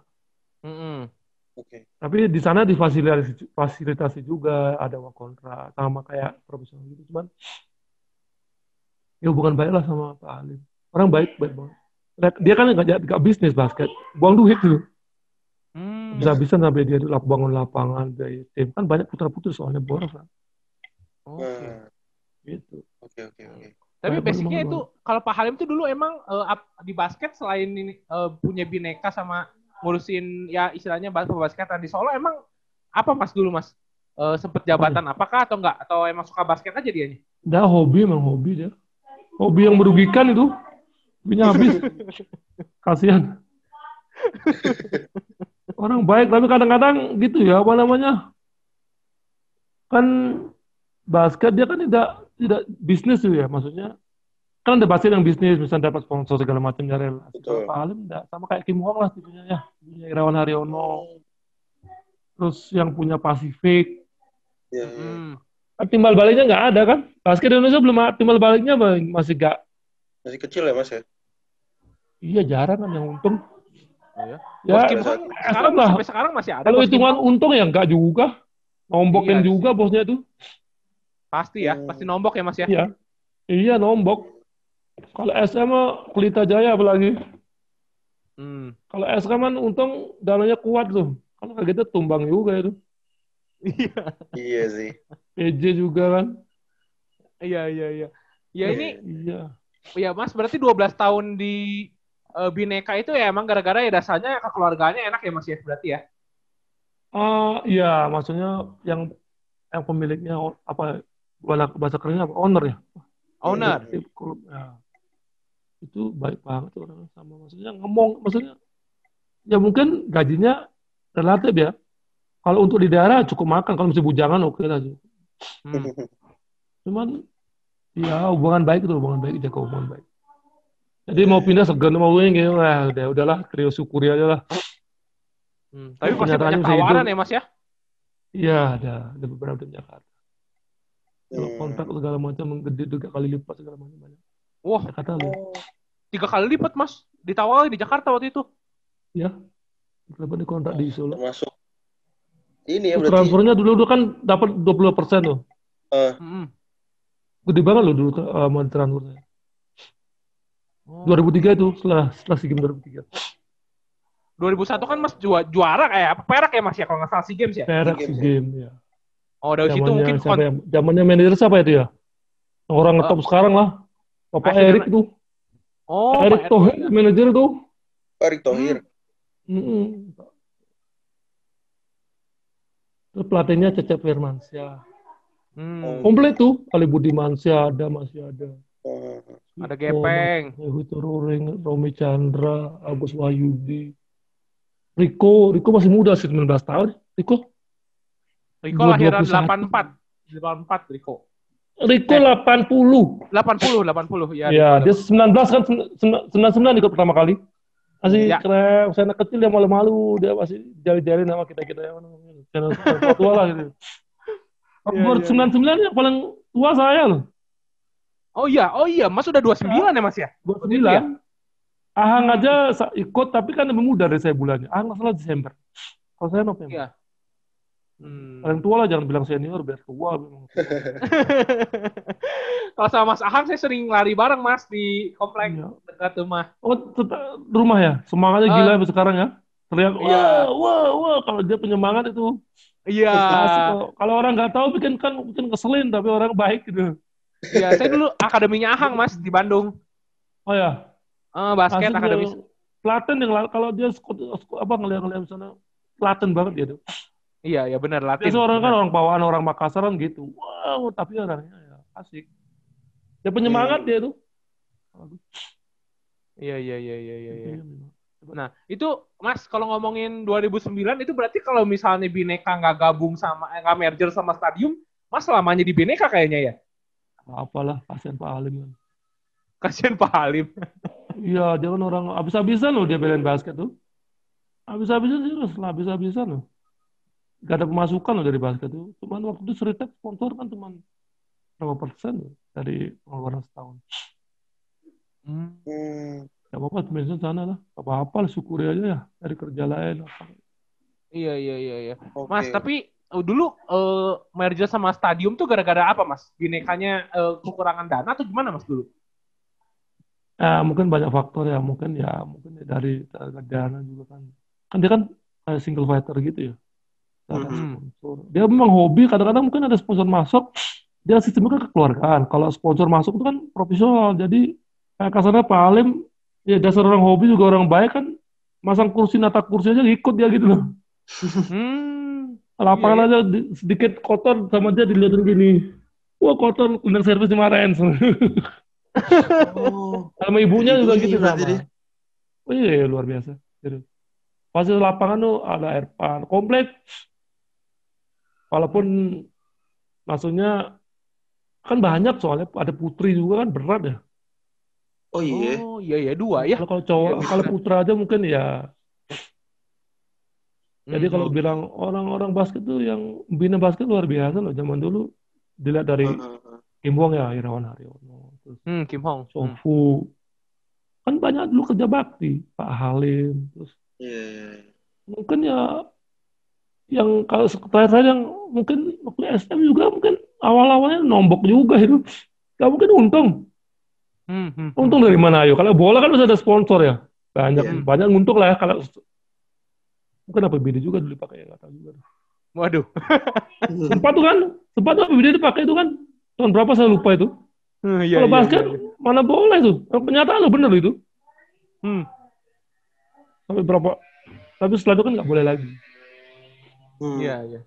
Mm-mm. Oke. Tapi di sana difasilitasi fasilitasi juga ada uang kontrak sama kayak profesional gitu cuman ya hubungan baik lah sama Pak Alim. Orang baik baik banget. Dia kan nggak nggak bisnis basket, buang duit tuh. Hmm. Bisa-bisa sampai dia lap bangun lapangan dari tim kan banyak putra putri soalnya boros kan. Oke. Nah, Gitu. Oke oke oke. Tapi Banyak basicnya itu kalau Pak Halim tuh dulu emang ap- di basket selain ini eh, punya bineka sama ngurusin ya istilahnya bas basketan di Solo emang apa Mas dulu Mas? Eh, sempet jabatan apakah atau enggak atau emang suka basket aja dianya? Dia hobi emang hobi dia. Hobi yang merugikan itu. Punya habis. Kasihan. Orang baik tapi kadang-kadang gitu ya apa namanya? Kan basket dia kan tidak tidak bisnis tuh ya maksudnya. Kan ada basket yang bisnis misalnya dapat sponsor segala. Betul. Kalau Pak Alim enggak sama kayak Kim Hong lah tipenya ya. Punya Irawan Haryono. Terus yang punya Pasifik. Iya, iya. Hmm. Timbal baliknya nggak ada kan? Basket Indonesia belum timbal baliknya masih nggak Masih kecil ya mas ya? Iya jarang kan yang untung. Iya. Ya, Bos Kim Hong sekarang lah. sampai sekarang masih ada. Kalau hitungan untung ya enggak juga. Nombokin Iya juga bosnya tuh. pasti ya, Hmm. pasti nombok ya Mas ya. Iya. Iya nombok. Kalau SM mah Pelita Jaya apalagi. Hmm. Kalau SK kan untung dananya kuat tuh. Kalau kayak gitu tumbang juga itu. Iya. Iya sih. PJ juga kan. Iya iya iya. Ya ini Iya. ya Mas berarti 12 tahun di eh, Bineka itu ya emang gara-gara ya dasarnya kekeluarganya enak ya Mas ya berarti ya. Ah, iya, maksudnya yang yang pemiliknya apa bahasa bahasa kerennya apa? Owner ya. Owner. Klub. Ya. Itu baik banget tuh orang sama maksudnya ngomong maksudnya ya mungkin gajinya relatif ya. Kalau untuk di daerah cukup makan, kalau masih bujangan oke lah. Hmm. Cuman ya hubungan baik itu hubungan baik jaga hubungan baik. Jadi mau pindah segan mau wing gitu. Nah, udah udahlah trio syukuri aja lah. Hmm, Tapi pasti banyak tawaran ya Mas ya. Iya, ada ada beberapa di Jakarta. Kalau Hmm. kontrak segala macam gede tiga kali lipat segala macam banyak. Wah, Jakarta lu. Oh, tiga kali lipat Mas. Ditawarin di Jakarta waktu itu. Ya. Berapa di kontrak di Solo? termasuk ini ya berarti. transfernya dulu dulu kan dapat 20 persen loh. eh, Hmm. Gede banget loh dulu uh, mau transfernya. Oh. 2003 itu setelah setelah SEA Games 2003. 2001 kan Mas jua- juara kayak apa? Perak ya Mas ya kalau nggak salah SEA Games ya. Perak Games SEA ya? Games ya. Oh, dari situ mungkin Zamannya ya? Zamannya manajer siapa itu ya? Orang Eh, ngetop sekarang lah. Bapak Akhirnya- Erik tuh. Oh, Erik Thohir Erick. manajer tuh. Erick Thohir. Mm-mm. Terus pelatihnya Cecep Firmansyah. Hmm. Komplit tuh. Ali Budimansyah ada, masih ada. Oh, Ada Gepeng. Huito Ruring, Romi Chandra, Agus Wahyudi. Riko, Riko masih muda sih, 19 tahun. Riko, Riko lahiran 21. 84. 84 Riko. Riko Eh. 80. 80, 80 ya. Ya, Riko. dia 19 kan, 99 ikut pertama kali. Masih Ya. keren, saya anak kecil dia malu-malu, dia masih jari-jari nama kita-kita yang channel tua lah gitu. Iya, Umur iya, 99 yang paling tua saya loh, Oh iya, oh iya, Mas udah 29 ya Mas ya? 29. Ahang aja ikut, tapi kan lebih muda dari saya bulannya. Ahang salah Desember. Kalau saya November. Iya. Hmm. Paling tua lah, jangan bilang senior, biar tua. memang. Kalau sama Mas Ahang saya sering lari bareng Mas di komplek Iya. dekat rumah. Oh, tetap rumah ya? Semangatnya Ah. gila sampai sekarang ya? Teriak, wah, Iya. wah, wah. Kalau dia penyemangat itu Iya. Kalau orang nggak tahu bikin kan mungkin keselin, tapi orang baik gitu. Iya, saya dulu akademinya Ahang Mas di Bandung. Oh ya, Eh, basket asik akademi. dia. Telaten yang la- kalau dia apa ngeliat-ngeliat sana, telaten banget dia tuh. Iya, iya benar Latin. Biasa orang kan orang bawaan orang Makassar kan gitu. Wow, tapi orangnya ya asik. Dia penyemangat Hmm. dia tuh. Iya, iya, iya, iya, iya. iya. Iya, memang. Nah, itu Mas kalau ngomongin 2009 itu berarti kalau misalnya Bineka nggak gabung sama eh, nggak merger sama Stadium, Mas selamanya di Bineka kayaknya ya. Apalah, kasihan Pak Halim kan. Kasihan Pak Halim. Iya, dia kan orang habis-habisan loh dia belain basket tuh. Habis-habisan lah, habis-habisan loh. Gak ada pemasukan loh dari basket tuh. Cuman waktu itu Seritek sponsor kan cuman berapa persen loh dari pengeluaran setahun. Hmm. Gak apa-apa, mention sana lah. Gak apa-apa lah, syukuri aja ya. Dari kerja lain. Apa. Iya, iya, iya, iya. Oke. Mas, tapi eh, dulu eh, merger sama Stadium tuh gara-gara apa, Mas? Binekanya eh, kekurangan dana atau gimana, Mas dulu? Ya, mungkin banyak faktor ya. Mungkin ya, mungkin ya dari dari dana juga kan. Kan dia kan single fighter gitu ya. Gak ada Mhm. sponsor. Dia memang hobi, kadang-kadang mungkin ada sponsor masuk, dia sistemnya kan kekeluargaan. Kalau sponsor masuk itu kan profesional. Jadi kayak kasarnya Pak Alim, ya dasar orang hobi juga orang baik kan, masang kursi nata kursi aja ikut dia gitu loh. Hmm. Lapangan Iya, aja di- sedikit kotor sama dia dilihatin gini. Wah kotor, cleaning service dimarahin. Oh, sama ibunya juga gitu sama. dia. Oh iya, iya, luar biasa. Gitu. Pasti lapangan tuh ada air pan komplit. Walaupun maksudnya kan banyak soalnya ada putri juga kan berat ya. oh iya. Oh, iya, iya, dua ya. Kalau kalau cowok, Iya, kalau putra aja mungkin ya. Jadi Hmm. kalau bilang orang-orang basket tuh yang bina basket luar biasa loh. Zaman dulu dilihat dari Heeh. Kim Wong ya, Irawan Haryono, terus Hmm, Kim Hong. Hmm. Sofu. Kan banyak dulu kerja bakti, Pak Halim, terus Iya, iya, iya. mungkin ya yang kalau terakhir yang mungkin waktu SM juga mungkin awal-awalnya nombok juga itu. Gak mungkin untung. Hmm, hmm, hmm. untung dari mana? Ayo kalau bola kan harus ada sponsor ya. Banyak Iya. banyak untung lah ya kalau mungkin APBD juga dulu dipakai nggak tahu juga. Waduh. sempat tuh kan sempat tuh APBD dipakai itu kan. Tahun berapa saya lupa itu. Hmm, iya, kalau iya, basket iya, iya. mana boleh tuh kenyataan lo bener itu. Hmm. sampai berapa tapi setelah itu kan nggak boleh lagi Hmm. Iya, iya.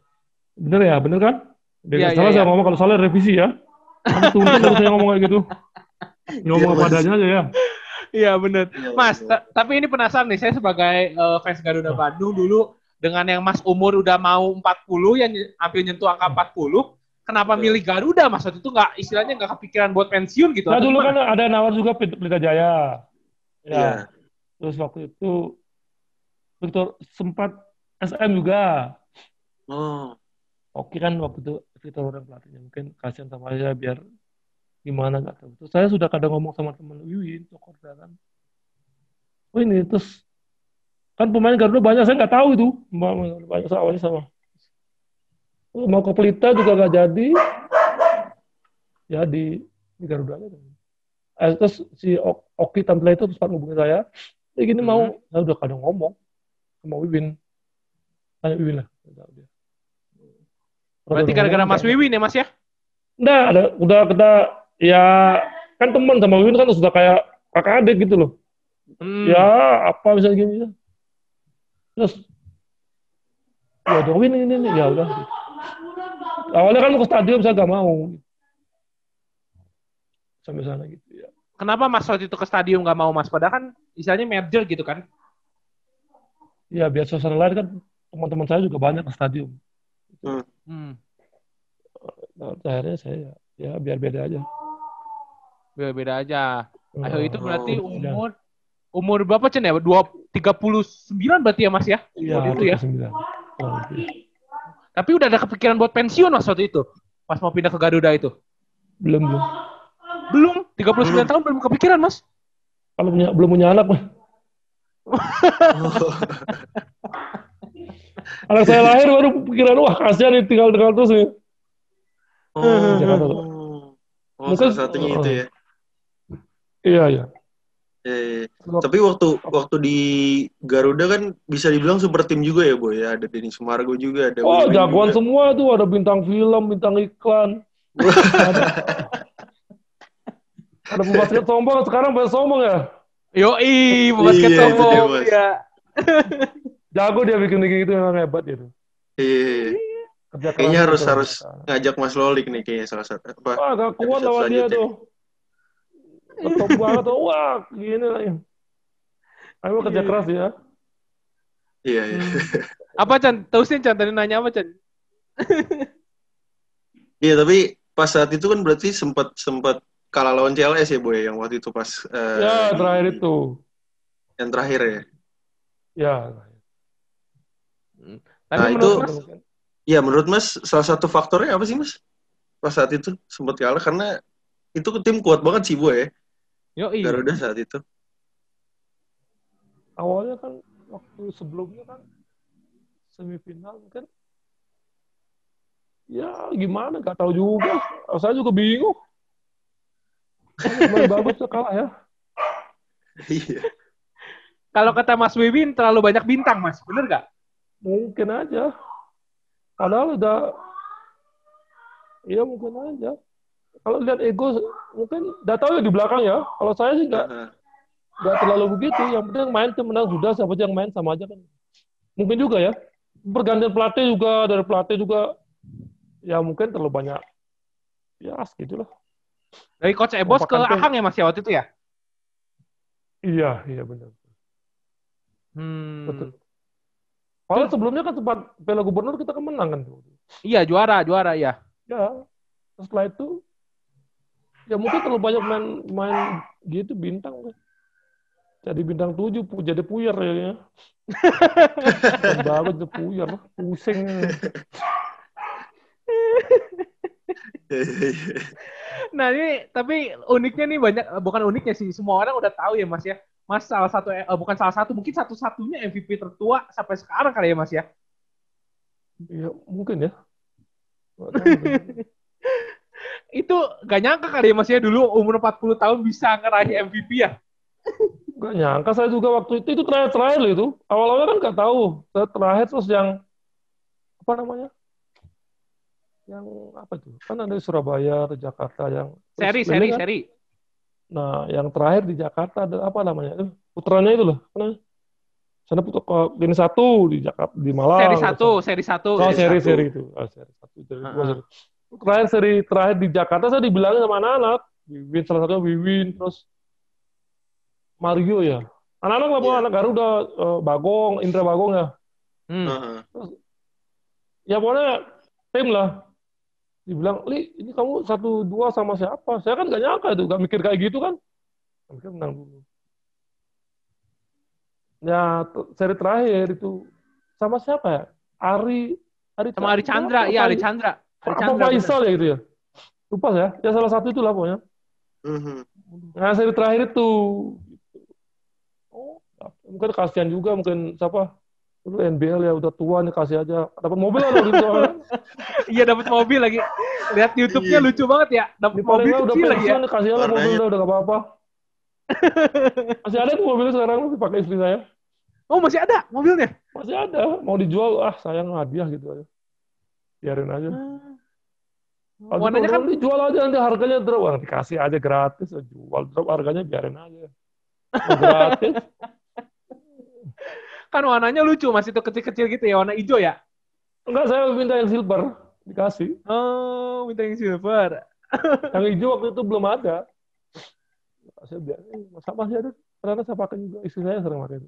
bener ya bener kan Iya, Dengan iya, salah saya iya. ngomong kalau salah revisi ya. Tuntut kalau saya ngomong kayak gitu. Ngomong Biar apa adanya aja ya. Iya, bener. Iya, Mas, iya. ta- tapi ini penasaran nih, saya sebagai eh, fans Garuda Bandung dulu dengan yang Mas umur udah mau 40 yang hampir nyentuh angka 40, kenapa Iya. milih Garuda Mas? Waktu itu nggak istilahnya nggak kepikiran buat pensiun gitu Nah atau dulu gimana? kan ada nawar juga Pelita Jaya. Ya. Iya. Terus waktu itu Victor sempat SM juga. Oh. Oke kan waktu itu Victor orang pelatihnya mungkin kasihan sama saya biar gimana nggak tahu. Terus saya sudah kadang ngomong sama teman Wiwin, Cokorda kan. Oh ini terus kan pemain Garuda banyak saya nggak tahu itu banyak awalnya sama. Oh, Mau ke Pelita juga nggak jadi. Ya di, di Garuda aja. Eh, terus si Ok- Oki tampil itu sempat ngubungin saya. Ya gini mau, saya udah kadang ngomong sama Wiwin. Tanya Wiwin lah. Dia. Berarti gara-gara Mas Wiwin ya Mas ya? Udah, ada, udah kita ya kan teman sama Wiwin kan sudah kayak kakak adik gitu loh. Hmm. Ya apa misalnya gini ya. Terus ya udah Win ini, ini ya udah. Awalnya kan mau ke stadion saya gak mau. Sampai sana gitu ya. Kenapa Mas waktu itu ke stadion nggak mau Mas? Padahal kan istilahnya merger gitu kan? Ya biar suasana lain kan teman-teman saya juga banyak ke stadion. Hmm. Nah, akhirnya saya ya, ya biar beda aja. Beda-beda aja. Ayo itu berarti Oh, iya. umur umur berapa Cen ya? Dua tiga puluh sembilan berarti ya Mas ya? Iya, itu ya. 39. Oh. Tapi udah ada kepikiran buat pensiun Mas waktu itu. Pas mau pindah ke Garuda itu. Belum belum. Belum, 39 tahun belum kepikiran Mas. Kalau punya belum punya anak mah. Anak saya lahir baru pikiran wah kasihan nih tinggal tinggal terus nih. Oh. Jakarta. Oh, Mungkin- salah satunya itu ya. Iya iya. Iya. Tapi waktu waktu di Garuda kan bisa dibilang super tim juga ya, Boy. Ya, ada Denny Sumargo juga, ada Oh jagoan juga. semua tuh ada bintang film, bintang iklan. ada, ada pembasket sombong sekarang banyak sombong ya. Yoi, basket Iya, sombong. Iya. Jago dia bikin bikin gitu memang hebat gitu. Iya, iya. Kerja Kayaknya harus gitu. harus ngajak Mas Lolik nih kayaknya salah satu apa? Wah gak kuat lawan dia tuh. Ketop banget tuh. Wah gini lagi. Ayo kerja Iya. keras ya. Iya, iya. Apa Chan? Terusin Chan tadi nanya apa Chan? Iya, tapi pas saat itu kan berarti sempat sempat kalah lawan CLS ya, Boy, yang waktu itu pas eh, Ya terakhir itu. yang terakhir ya. Ya. Tapi Nah, menurut itu- Mas, Iya, menurut Mas salah satu faktornya apa sih, Mas? Pas saat itu sempat kalah karena itu tim kuat banget sih, Boy, ya. yoi. Garuda saat itu. Awalnya kan waktu sebelumnya kan semifinal kan ya gimana gak tahu juga saya juga bingung main bagus kalah ya Iya. Kalau kata Mas Wiwin terlalu banyak bintang Mas, bener gak? Mungkin aja. Padahal udah iya mungkin aja. Kalau lihat ego mungkin udah tahu ya di belakang ya. Kalau saya sih nggak nggak terlalu begitu. Yang penting main tim menang sudah siapa aja yang main sama aja kan. Mungkin juga ya. Pergantian pelatih juga dari pelatih juga ya mungkin terlalu banyak. Ya gitu lah Dari Coach Ebos ke tuh. Ahang ya Mas ya waktu itu ya? iya iya benar. Hmm. betul kalau sebelumnya kan sempat Piala Gubernur kita kan menang kan Iya juara, juara ya. ya setelah itu ya mungkin terlalu banyak main main gitu bintang kan. jadi bintang tujuh pu- jadi puyer ya banget jadi puyer pusing Nah ini tapi uniknya nih banyak bukan uniknya sih semua orang udah tahu ya Mas ya. Mas salah satu eh, bukan salah satu mungkin satu-satunya MVP tertua sampai sekarang kali ya Mas ya. ya mungkin ya. Itu gak nyangka kali ya Mas ya dulu umur 40 tahun bisa ngeraih MVP ya. Gak nyangka saya juga waktu itu itu terakhir terakhir loh itu awal-awalnya kan nggak tahu terakhir terus yang apa namanya yang apa tuh kan ada di Surabaya ada Jakarta yang Seri, seri, kan, seri. Nah, yang terakhir di Jakarta ada apa namanya? Eh, Putranya itu loh. Mana? Sana putra ini satu di Jakarta di Malang. Seri satu, seri satu. Oh, Seri seri satu. seri itu. Oh, seri satu. Seri dua, Ah, seri. Terakhir seri terakhir di Jakarta saya dibilangin sama anak-anak. Wiwin salah satunya Wiwin terus Mario ya. Anak-anak lah Iya. anak Garuda eh, Bagong, Indra Bagong ya. Hmm. Heeh. Ya pokoknya tim lah. Dibilang, Li, ini kamu satu dua sama siapa? Saya kan gak nyangka itu, gak mikir kayak gitu kan. Gak mikir menang dulu. Ya, seri terakhir itu sama siapa ya? Ari Ari Sama Ari Chandra, iya Ari Chandra. Ari Apa Chandra. Faisal ya gitu ya? Lupa ya. Ya salah satu itu lah pokoknya. Mhm. Nah, seri terakhir itu. Oh, mungkin kasihan juga mungkin siapa? Dulu NBL ya udah tua nih kasih aja. Dapat mobil lah waktu itu. bener. Iya dapat mobil lagi. Lihat YouTube-nya Iya. lucu banget ya. Dapat mobil udah kecil lagi ya. nih kasih aja mobil udah udah gak apa-apa. Masih ada tuh mobilnya sekarang dipakai istri saya. Oh masih ada mobilnya. Masih ada. Mau dijual, ah sayang hadiah gitu aja. Biarin aja. Kalau Warnanya kan dijual aja nanti harganya drop, Wah, dikasih aja gratis, jual drop harganya biarin aja. Gratis. Kan warnanya lucu Mas itu kecil-kecil gitu ya warna hijau ya. Enggak, saya minta yang silver, dikasih. Oh minta yang silver. Yang hijau waktu itu belum ada. Saya biar, eh, sama sih ada. Ternyata saya pakai juga, istri saya sering pakai.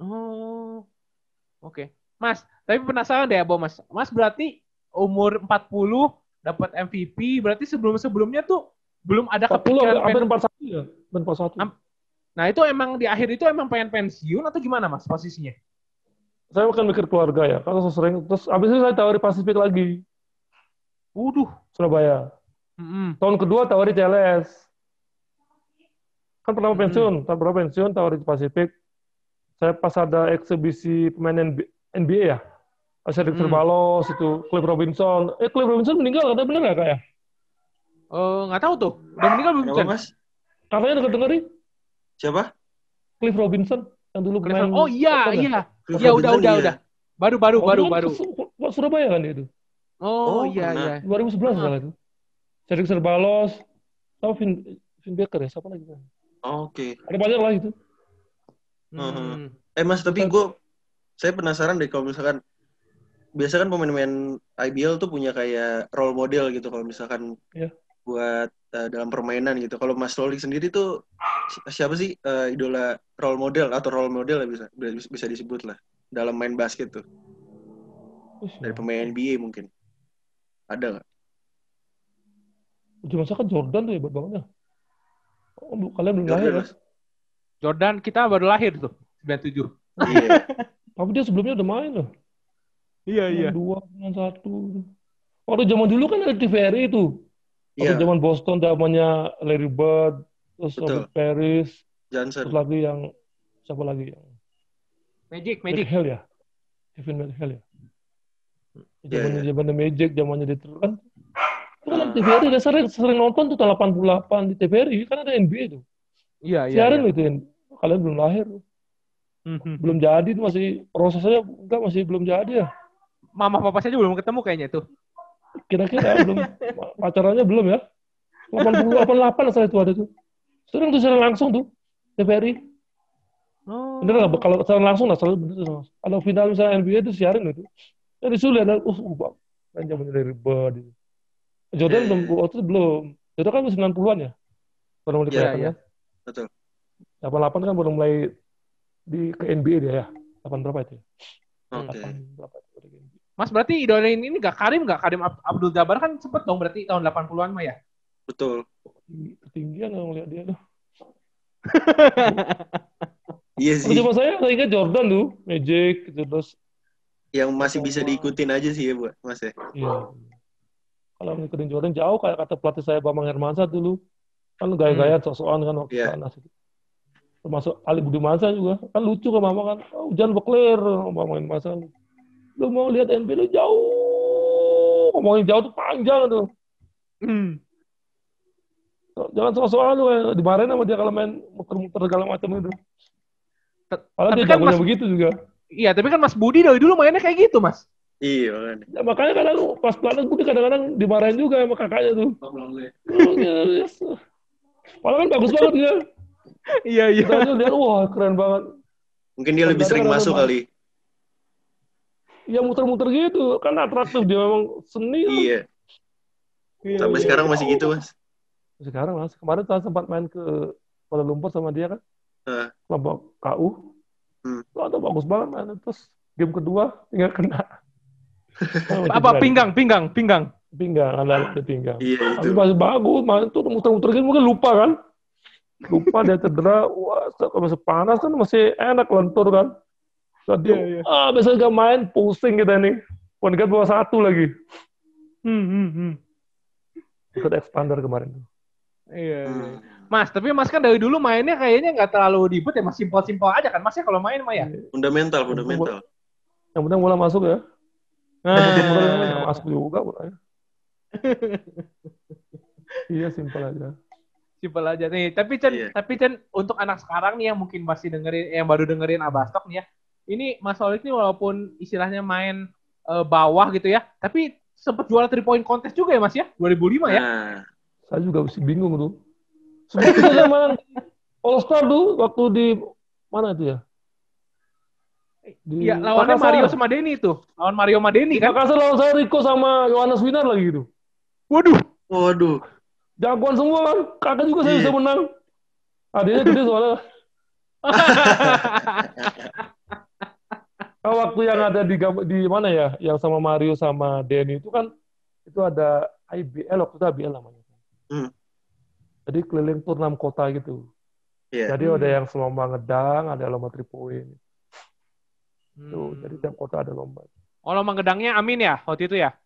Oh oke. Mas tapi penasaran deh Abo Mas. Mas berarti umur 40 dapat MVP berarti sebelum-sebelumnya tuh belum ada 40, kepikiran hampir pengen- 41 ya. Hampir 41. Nah itu emang di akhir itu emang pengen pensiun atau gimana Mas posisinya? Saya kan mikir keluarga ya, kalau saya sering, terus abis itu saya tawari Pasifik lagi, Waduh. Surabaya. Mm-mm. Tahun kedua tawari CLS. Kan pernah mau Hmm. pensiun, tahun pernah pensiun tawari Pasifik. Saya pas ada eksibisi pemain NB- NBA ya. Asyik Hmm. Balos itu, Cliff Robinson. Eh Cliff Robinson meninggal katanya bener nggak kak ya? Eh, nggak tahu tuh. Udah meninggal belum? Mas? Katanya denger dengerin Siapa? Cliff Robinson yang dulu Cleveland. pemain. Oh iya, apa ya? iya. Cliff Iya udah Robinson, udah iya. udah. Baru baru Oh, baru kan baru. ke Surabaya kan dia itu. Oh, Oh, iya iya. 2011 Ah. salah itu. Cedric Serbalos, sama Vin, Vin Baker ya, siapa lagi? Oke. Ada banyak lah itu. Hmm. Eh mas, tapi gue saya penasaran deh kalau misalkan biasa kan pemain-pemain IBL tuh punya kayak role model gitu kalau misalkan Iya. Buat eh, dalam permainan gitu. Kalau Mas Loli sendiri tuh si- siapa sih eh, idola role model atau role model lah bisa bisa disebut lah dalam main basket tuh dari pemain NBA mungkin ada nggak? Uji masa kan Jordan tuh hebat banget ya. Oh, kalian belum lahir Jordan ya? mas. Jordan kita baru lahir tuh 97. Iya. Tapi dia sebelumnya udah main loh. Iya Dua, satu. Waktu zaman dulu kan ada TVRI itu. Waktu Iya. zaman Boston zamannya Larry Bird, terus Betul. Robert Paris, Johnson. terus lagi yang siapa lagi yang Magic Magic. McHale ya, Kevin McHale ya. Iya, Zamannya iya. zamannya Magic, zamannya Detroit kan. Itu kan Ah. TVRI udah sering sering nonton tuh tahun 88 di TVRI kan ada NBA tuh. Iya iya. Siaran iya. itu kalian belum lahir, Mhm. belum jadi itu masih prosesnya enggak masih belum jadi ya. Mama papa saya juga belum ketemu kayaknya tuh. Kira-kira belum pacarannya belum ya? 80 88 asal itu ada tuh. Sering tuh secara langsung tuh TVRI. Oh. Bener nggak? Kalau secara langsung lah selalu bener tuh. Kalau final misalnya NBA itu siarin itu. Jadi sulit ada uh, bang. Kan zaman dari Bird itu. Jordan Iya, belum iya. waktu itu belum. Jordan kan 90-an ya. Baru mulai Iya, kelihatan ya. Betul. 88 kan baru mulai di ke NBA dia ya. 8 berapa itu ya? Oke. 8 berapa itu. Mas berarti idolain ini gak Karim gak? Karim Ab- Abdul Jabbar kan sempet dong berarti tahun 80-an mah ya? Betul. Tinggi- Ketinggian kalau ngeliat dia tuh. Iya sih. zaman saya saya ingat Jordan tuh, Magic gitu terus Yang masih bisa diikutin aja sih ya, Bu, Mas ya. Iya. Kalau ngikutin Jordan jauh kayak kata pelatih saya Bambang Hermansyah dulu. Kan gaya-gaya sok-sokan kan waktu Iya. panas itu. Termasuk Ali Budimansyah juga. Kan lucu kan mama kan. Oh, hujan bekler Bambang Hermansyah. Lu mau lihat NBA lu jauh. Ngomongin jauh tuh panjang tuh. Hmm. Jangan sok-sokan lu kayak dimarahin sama dia kalau main muter-muter segala macam itu. Tapi dia kan jagonya Mas- begitu juga. Iya, tapi kan Mas Budi dari dulu mainnya kayak gitu, Mas. Iya, makanya. Ya, makanya kadang pas pelatih gue kadang-kadang dimarahin juga sama kakaknya tuh. Oh, yes. Padahal kan bagus banget dia. iya, iya. Kita lihat, wah keren banget. Mungkin dia lebih sering Kadang-kadang masuk kali. Ya muter-muter gitu, kan atraktif dia memang seni. Iya. Iya, Sampai iya. sekarang masih gitu, Mas. Sekarang mas, kemarin saya sempat main ke Kuala Lumpur sama dia kan, Heeh. kelompok KU. Hmm. Wah, itu bagus banget main. Terus game kedua tinggal kena. Apa pinggang, pinggang, pinggang. Pinggang, ada di pinggang. Iya Tapi itu. masih bagus, main tuh muter-muter gitu mungkin lupa kan. lupa dia cedera, wah kalau masih panas kan masih enak lentur kan. Jadi, Iya, iya. ah besok gak main, pusing kita nih. Point guard bawa satu lagi. Hmm, hmm, hmm. Ikut expander kemarin. Iya. iya. Hmm. Mas, tapi Mas kan dari dulu mainnya kayaknya nggak terlalu ribet ya, Mas simpel-simpel aja kan Mas ya kalau main mah ya. Fundamental, fundamental. Yang penting bola masuk ya. Nah, masuk juga bolanya. iya, simpel aja. simpel aja nih. Tapi Chen, Iya. tapi Chen untuk anak sekarang nih yang mungkin masih dengerin, yang baru dengerin Abastok nih ya. Ini Mas Solik nih walaupun istilahnya main eh, bawah gitu ya, tapi sempat juara 3 point contest juga ya Mas ya, 2005 ya. Nah, Saya juga masih bingung tuh. Sebetulnya main All Star tuh waktu di mana itu ya? Di Iya, lawannya Makassar. Mario sama Denny itu. Lawan Mario sama Denny kan. Makassar lawan saya Rico sama Yohanes Winar lagi gitu. Waduh. waduh. Jagoan semua kan. Kakak juga saya Iya. bisa menang. Adanya gede soalnya. Oh, waktu yang ada di di mana ya? Yang sama Mario sama Denny itu kan itu ada IBL waktu itu IBL namanya. Hmm. Jadi keliling tur 6 kota gitu. Iya. Jadi ada yang lomba ngedang, ada lomba three point. Hmm. Tuh, jadi tiap kota ada lomba. Oh, lomba gedangnya Amin ya waktu itu ya?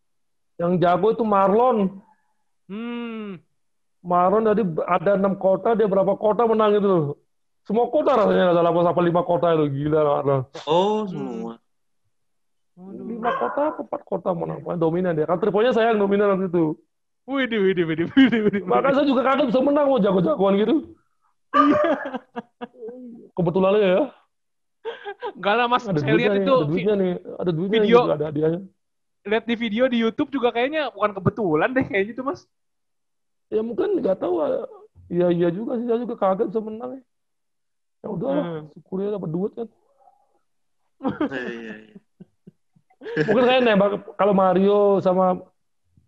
Yang jago itu Marlon. Hmm. Marlon tadi ada enam kota, dia berapa kota menang itu. Semua kota rasanya ada delapan sampai lima kota itu gila Marlon. Oh, semua. Lima kota, apa empat kota menang, dominan dia. Kan triponya saya yang dominan waktu itu. Widih, widih, widih, widih, widih. Makanya saya juga kaget bisa menang mau jago-jagoan gitu. Kebetulan aja ya. Enggak lah Mas, Ada saya lihat nih, itu ada duitnya nih, ada duitnya video- juga ada hadiahnya. lihat di video di YouTube juga kayaknya bukan kebetulan deh kayaknya itu Mas. Ya mungkin nggak tahu. ah. Iya iya juga sih, saya juga kaget bisa menang ya. Ya udah lah, Hmm. syukurnya dapat duit kan. Iya, iya, iya. Mungkin saya nembak kalau Mario sama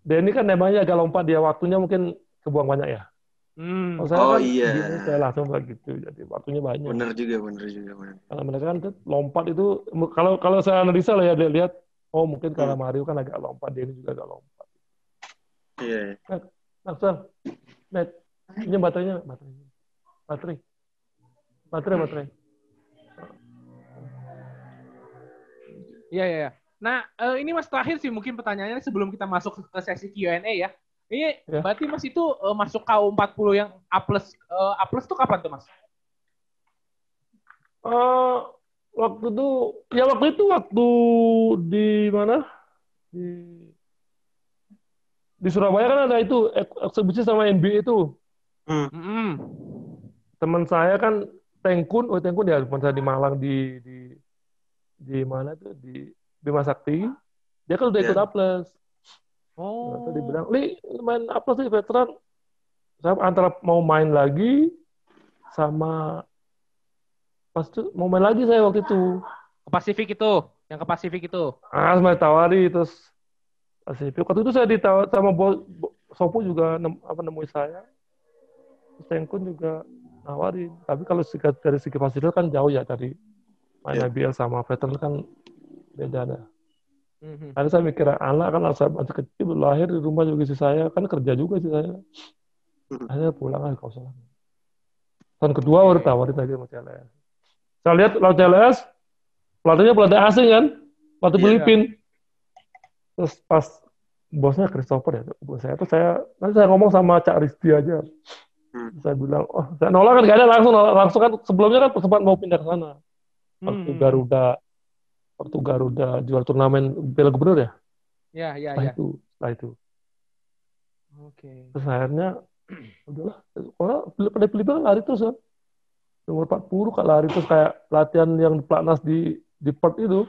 Denny kan nembaknya agak lompat dia waktunya mungkin kebuang banyak ya. Hmm. Kalau saya Oh, kan iya. gini, saya langsung begitu, jadi waktunya banyak. Bener juga, bener juga, bener. Karena mereka kan lompat itu kalau kalau saya analisa lah ya dia lihat oh mungkin karena Mario kan agak lompat, Denny juga agak lompat. Iya, iya. Naksel, net, ini baterainya, baterainya, baterai, baterai, baterai. Iya, iya, iya. Nah, eh, ini Mas terakhir sih mungkin pertanyaannya sebelum kita masuk ke sesi Q&A ya. Ini Ya. berarti Mas itu eh, masuk KU40 yang A+, eh, A+ tuh kapan tuh Mas? Eh, waktu itu, ya waktu itu waktu di mana? Di di Surabaya kan ada itu ek- eksebisi sama NBA itu. Mm-mm. Teman saya kan Tengkun, oh Tengkun ya saya di Malang di di di mana tuh di Bima Sakti. Dia kan udah ikut Ya. Aples. Oh. Nah, tadi bilang, Li, main Aples nih veteran. Saya antara mau main lagi sama pas itu mau main lagi saya waktu itu. Ke Pasifik itu, yang ke Pasifik itu. Ah, sama ditawari terus Pasifik. Waktu itu saya ditawar sama Bo, Bo- Sopo juga nem, apa nemuin saya. Terus Tengkun juga nawarin. Tapi kalau dari segi fasilitas kan jauh ya dari main Iya. IBL sama veteran kan beda. Mhm. Karena saya mikir anak kan saya masih kecil lahir di rumah juga si saya kan kerja juga sih saya. Mhm. Akhirnya pulang aja kau salah. Tahun kedua baru tawarin lagi sama CLS. Saya lihat lawan CLS pelatihnya pelatih asing kan, pelatih Iya. Filipin. Terus pas bosnya Christopher ya, bos saya tuh saya nanti saya ngomong sama Cak Rizky aja. Hmm. Saya bilang, oh saya nolak kan gak ada langsung nolak. langsung kan sebelumnya kan sempat mau pindah ke sana. Waktu Hmm. Garuda waktu Garuda jual turnamen Piala Gubernur ya. Ya, ya, Setelah ya. itu, setelah itu. Oke. Terus akhirnya, udahlah. Orang pada Filipina kan lari terus kan. Nomor 40 kak lari terus kayak latihan yang di pelatnas di di Perth itu.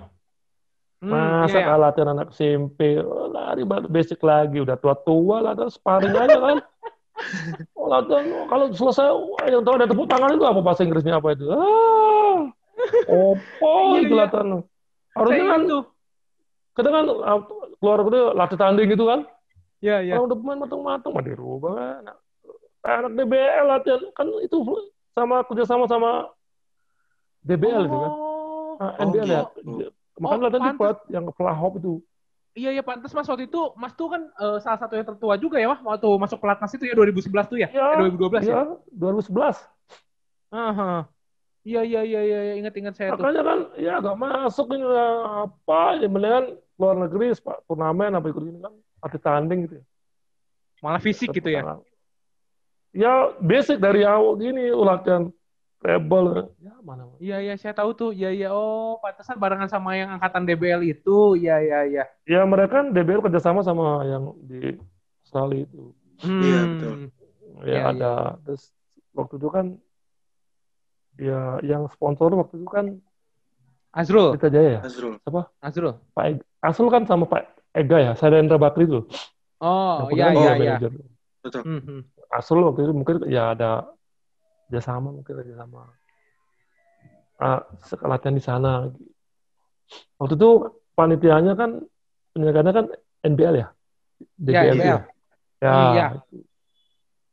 Hmm, Masa iya, iya. latihan anak SMP, oh, lari basic lagi. Udah tua-tua lah, terus sparring aja kan. Oh, oh, kalau selesai, yang tahu ada tepuk tangan itu apa bahasa Inggrisnya apa itu? Ah, opo Iya, itu iya. latihan. Harusnya kan, tuh. kadang kan ah, keluar itu latih tanding gitu kan. Ya, ya. Orang udah pemain matang-matang mah dirubah kan. Anak DBL latihan kan itu sama kerjasama sama DBL itu kan. Oh. Ah, Oh, NBL ya. gitu. Makanya Oh, latihan cepat yang fly hop itu. Iya, iya, pantas Mas waktu itu, Mas tuh kan eh, salah satu yang tertua juga ya, Wah, waktu masuk pelatnas itu ya 2011 tuh ya? Ya, Eh, 2012 ya? Iya, 2011. Aha. Iya iya iya iya iya. ingat-ingat saya tuh. Makanya kan ya gak masuk ini lah. apa ya mendingan luar negeri Pak turnamen apa ikut ini kan arti tanding gitu ya. Malah fisik gitu ya. Ya basic dari awal gini latihan rebel ya mana Iya iya saya tahu tuh. Iya iya oh pantesan barengan sama yang angkatan DBL itu. Iya iya iya. ya mereka kan DBL kerjasama sama yang di Australia itu Hmm. Iya, betul. ya Iya, ada terus waktu itu kan ya yang sponsor waktu itu kan Azrul. Pelita Jaya ya Azrul. Azrul. Pak Eg- Asul kan sama Pak Ega ya Sadendra Bakri itu Oh iya iya iya. Betul. Hmm, hmm. Asul waktu itu mungkin ya ada kerjasama mungkin kerjasama. Ah, sek- latihan di sana. Waktu itu panitianya kan penyelenggaranya kan NBL ya? Ya, DBL NBL. ya ya Iya. itu.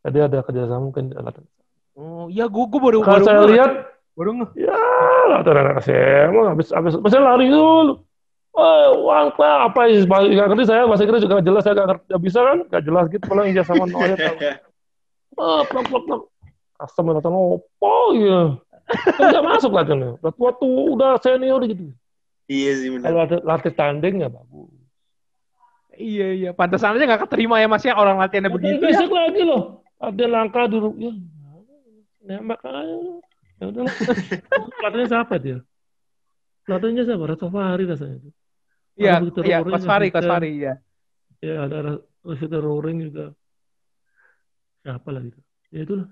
jadi ada kerjasama mungkin latihan. Oh iya gua gua baru kalau baru saya lihat baru ya latihan anak SMA habis habis saya lari dulu. Oh, uang apa apa sih? Nggak ngerti saya bahasa Inggris juga nggak jelas saya nggak ngerti nggak bisa kan? Nggak jelas gitu kalau ijazah sama noya tahu. Ah plak plak plak customer datang opo ya. Kan nggak masuk latihannya udah tua tuh udah senior gitu. Iya sih benar. kalau ada latih tanding ya bagus. Iya iya. Pantesan aja nggak keterima ya mas ya orang latihannya begitu. ya. besok lagi loh. Ada langkah dulu. Ya. Nembak aja. Ya udahlah pelatihnya siapa dia? Pelatihnya siapa? Reto Fahri rasanya itu Iya iya. Fari Coach asisten. Fari iya. ya ada Rosita Roring juga. Siapa lagi tuh? Ya itulah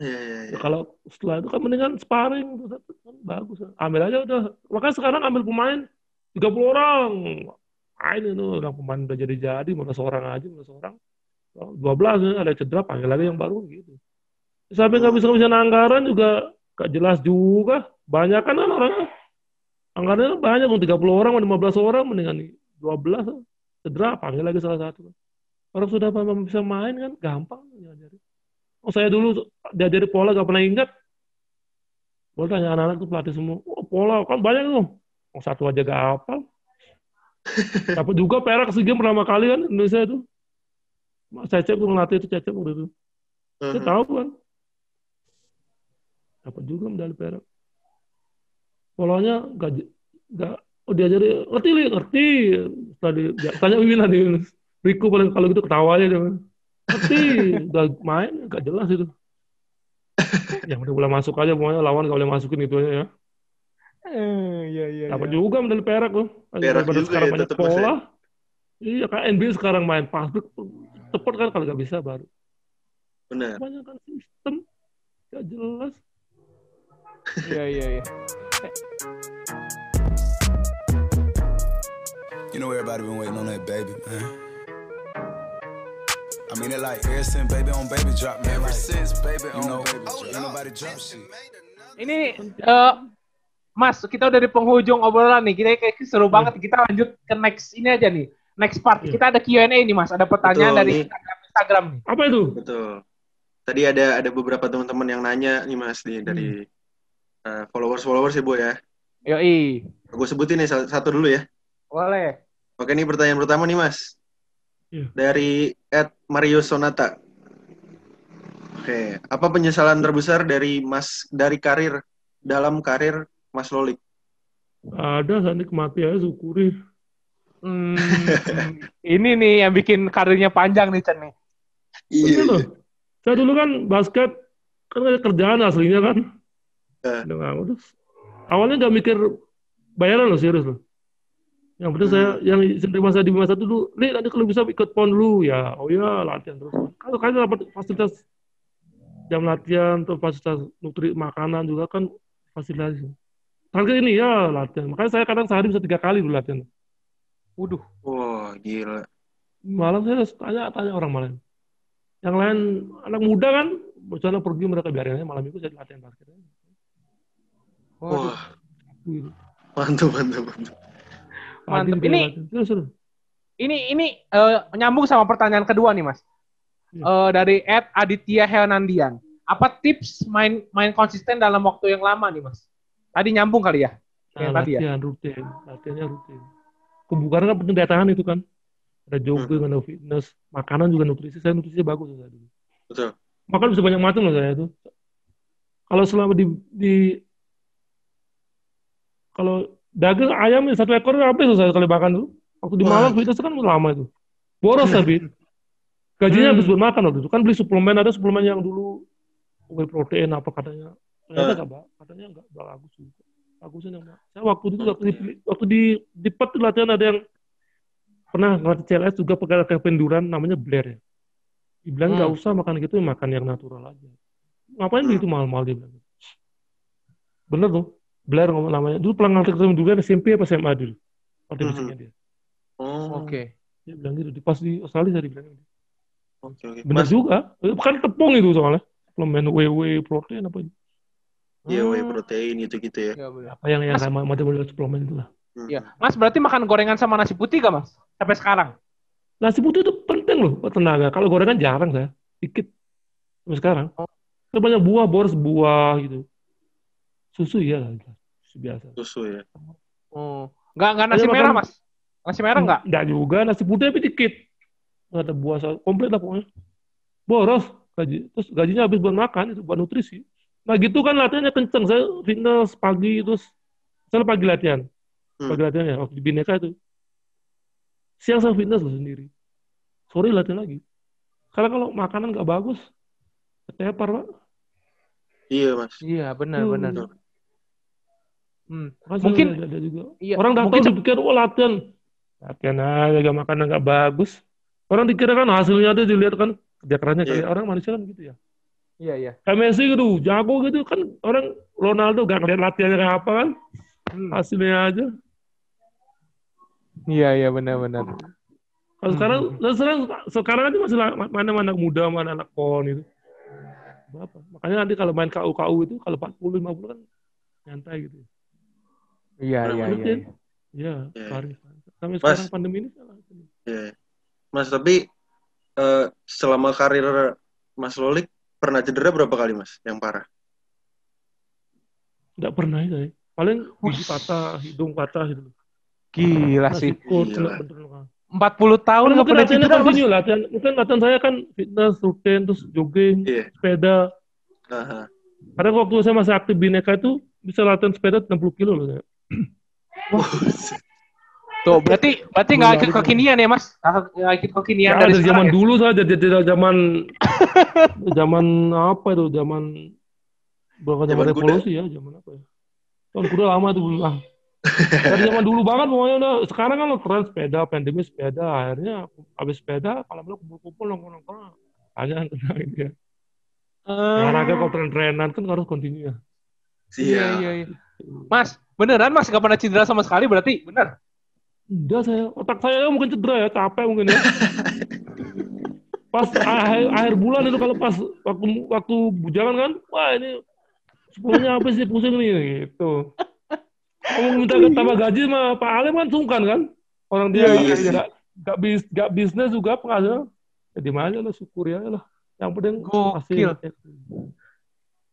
Iya Ya, iya. kalau setelah itu kan mendingan sparring. Kan bagus. Ambil aja udah. Makanya sekarang ambil pemain 30 orang. Main itu orang pemain udah jadi jadi mana seorang aja mana seorang. 12 ya, ada cedera panggil lagi yang baru gitu. Sampai nggak bisa bisa anggaran juga gak jelas juga. Banyak kan orang anggarannya banyak mau 30 orang mau 15 orang mendingan 12 cedera panggil lagi salah satu. Orang sudah bisa main kan gampang ngajarin Oh saya dulu diajari pola gak pernah ingat. Boleh tanya anak-anak tuh pelatih semua. Oh pola kan banyak tuh. Oh, satu aja gak hafal. Dapat juga perak SEA Games pertama kali kan Indonesia itu. Cecep tuh ngelatih itu Cecep waktu itu. Saya Mhm. tahu kan. Dapat juga medali perak. Polanya gak, gak oh diajari ngerti li ngerti. Setelah di, dia- tanya Wiwin lah di Riko paling kalau gitu ketawa aja dia. Ngerti, udah main gak jelas itu. yang udah boleh masuk aja pokoknya lawan gak boleh masukin gitu aja ya. Eh, Iya iya. Dapat iya. juga medali perak tuh. Perak juga sekarang ya, banyak ya. pola. Iya kan NBA sekarang main passback cepet kan kalau gak bisa baru. Benar. Banyak kan sistem gak jelas. Iya iya iya. You know everybody been waiting on that baby, man. I mean it like ever since baby on baby drop, man. Ever since baby on know, baby drop. Ain't nobody drop shit. Ini eh, Mas, kita udah di penghujung obrolan nih. Kita kayak seru banget. Kita lanjut ke next ini aja nih. Next part. Iya. Kita ada Q&A nih, Mas. Ada pertanyaan Betul, dari. Instagram, Instagram nih. Apa itu? Betul. Tadi ada ada beberapa teman-teman yang nanya nih Mas nih dari eh, followers-followers ya Bu ya. Yoi. Gue sebutin nih satu, dulu ya. Boleh. Oke nih pertanyaan pertama nih Mas. Iya. Dari Ed Mario Sonata. Oke, apa penyesalan terbesar dari Mas dari karir dalam karir Mas Lolik? Ada ini kematian syukuri. Hmm, ini nih yang bikin karirnya panjang nih, Chen nih. Betul loh. Saya dulu kan basket kan ada kerjaan aslinya kan. Eh. Ngurus. Awalnya nggak mikir bayaran loh serius loh. Yang penting saya yang menerima saya di masa itu dulu, nih nanti kalau bisa ikut pon dulu ya. Oh ya latihan terus. Kalau kalian dapat fasilitas jam latihan atau fasilitas nutri makanan juga kan fasilitas. Target ini ya latihan. Makanya saya kadang sehari bisa tiga kali dulu latihan. Waduh. Wah, gila. malam saya harus tanya tanya orang malam yang lain anak muda kan misalnya pergi mereka biarin aja malam itu saya latihan basket. Wah, Gitu. mantap, mantap, mantap. Mantep. Ini ini ini eh, nyambung sama pertanyaan kedua nih, Mas. Eh, dari Ed Aditya Helnandian. Apa tips main main konsisten dalam waktu yang lama nih, Mas? Tadi nyambung kali ya? Nah, tadi ya? latihan rutin latihannya rutin kebugaran kan penting tahan itu kan ada jogging ada fitness makanan juga nutrisi saya nutrisinya bagus saya dulu Betul. makan bisa banyak macam loh saya itu kalau selama di, di kalau daging ayam ya, satu ekor habis saya kali makan tuh. Waktu di. Malang fitness kan lama itu. Boros tapi. Gajinya Hmm. habis buat makan waktu itu. Kan beli suplemen ada suplemen yang dulu whey protein apa katanya. Ternyata Ah. nggak ba- katanya nggak bagus juga. Bagusnya yang saya waktu itu waktu di waktu di di PET latihan ada yang pernah ngelatih CLS juga pakai Kevin Durant namanya Blair ya. Dibilang nggak Hmm. usah makan gitu, makan yang natural aja. Ngapain beli itu mahal-mahal dia bilang. Bener tuh. Blair ngomong namanya. Dulu pernah ngelatih Kevin Durant SMP apa SMA dulu. Pada Mhm. fisiknya dia. Oh, Oke. Dia bilang gitu. Di pas di Australia saya dibilang gitu. oke oke. Bener Mas, juga. Kan tepung itu soalnya. Suplemen whey protein apa itu. iya whey Hmm. protein gitu-gitu ya. Iya, benar. Apa yang yang Mas- kayak model-model suplemen itu lah. Hmm. Iya. Mas berarti makan gorengan sama nasi putih gak mas? Sampai sekarang? Nasi putih itu penting loh buat tenaga. Kalau gorengan jarang saya. Dikit. Sampai sekarang. Oh. Banyak buah, boros buah gitu. Susu iya lah. Susu biasa. Susu ya. Oh. Nggak, nggak nasi Ayo, merah makan. mas? Nasi merah nggak? Nggak juga. Nasi putih tapi dikit. Nggak ada buah. Komplit lah pokoknya. Boros. Gaji. Terus gajinya habis buat makan. Itu buat nutrisi. Nah gitu kan latihannya kenceng. Saya fitness pagi terus. Saya pagi latihan. Hmm. Pagi latihannya. Waktu di Bineka itu. Siang saya fitness loh sendiri. Sore latihan lagi. Karena kalau makanan nggak bagus. Ketepar pak. Iya mas. Iya benar Hmm. benar. Hmm. Mungkin- ada, ada juga. Iya. Orang datang mungkin dipikir, oh latihan. Latihan aja, gak makanan gak bagus. Orang dikira kan hasilnya ada dilihat kan. Kerja kerannya Iya. kayak orang manusia kan gitu ya. Iya iya. Kayak Messi gitu, jago gitu kan. Orang Ronaldo gak ngeliat latihannya kayak apa kan. Hmm. Hasilnya aja. Iya iya benar benar. Kalau Hmm. sekarang, sekarang, sekarang aja masih mana anak muda, mana anak pon itu. Berapa? Makanya nanti kalau main KU-KU itu, kalau 40, 50 kan nyantai gitu. Iya iya iya. Iya. Iya, Iya. Sampai Mas. sekarang pandemi ini salah. Iya. Mas tapi eh, selama karir Mas Lolik pernah cedera berapa kali mas? Yang parah? Nggak pernah ya. Paling gigi patah, hidung patah gitu. Gila Nasi sih. kut, Gila. kena bener. 40 tahun nggak pernah cedera mas. latihan. Mungkin latihan saya kan fitness, rutin, terus jogging, Iya. sepeda. Aha. Karena waktu saya masih aktif bineka itu bisa latihan sepeda 60 kilo loh saya. Tuh berarti berarti nggak ikut kekinian ya mas? Nggak ikut kekinian Ya, dari zaman ya? dulu saya dari, dari zaman zaman apa itu zaman bukan zaman Zaman kuda. revolusi ya zaman apa ya? Tahun kuda lama itu ah. Dari zaman dulu banget pokoknya udah. Sekarang kan lo tren sepeda pandemi sepeda akhirnya habis sepeda kalau lo kumpul-kumpul nongkrong-nongkrong. Aja kena ini ya Eh, olahraga kalau tren-trenan kan harus continue ya. Iya iya iya. Mas beneran mas nggak pernah cedera sama sekali berarti bener? Udah saya, otak saya mungkin cedera ya, capek mungkin ya. pas akhir, akhir bulan itu kalau pas waktu waktu bujangan kan, wah ini sepuluhnya habis sih pusing nih gitu. Kamu minta tambah gaji sama Pak Alim kan sungkan kan? Orang dia sih. nggak nggak bis, nggak bisnis juga penghasilan. Jadi mana lah syukur ya lah. Yang penting Gokil.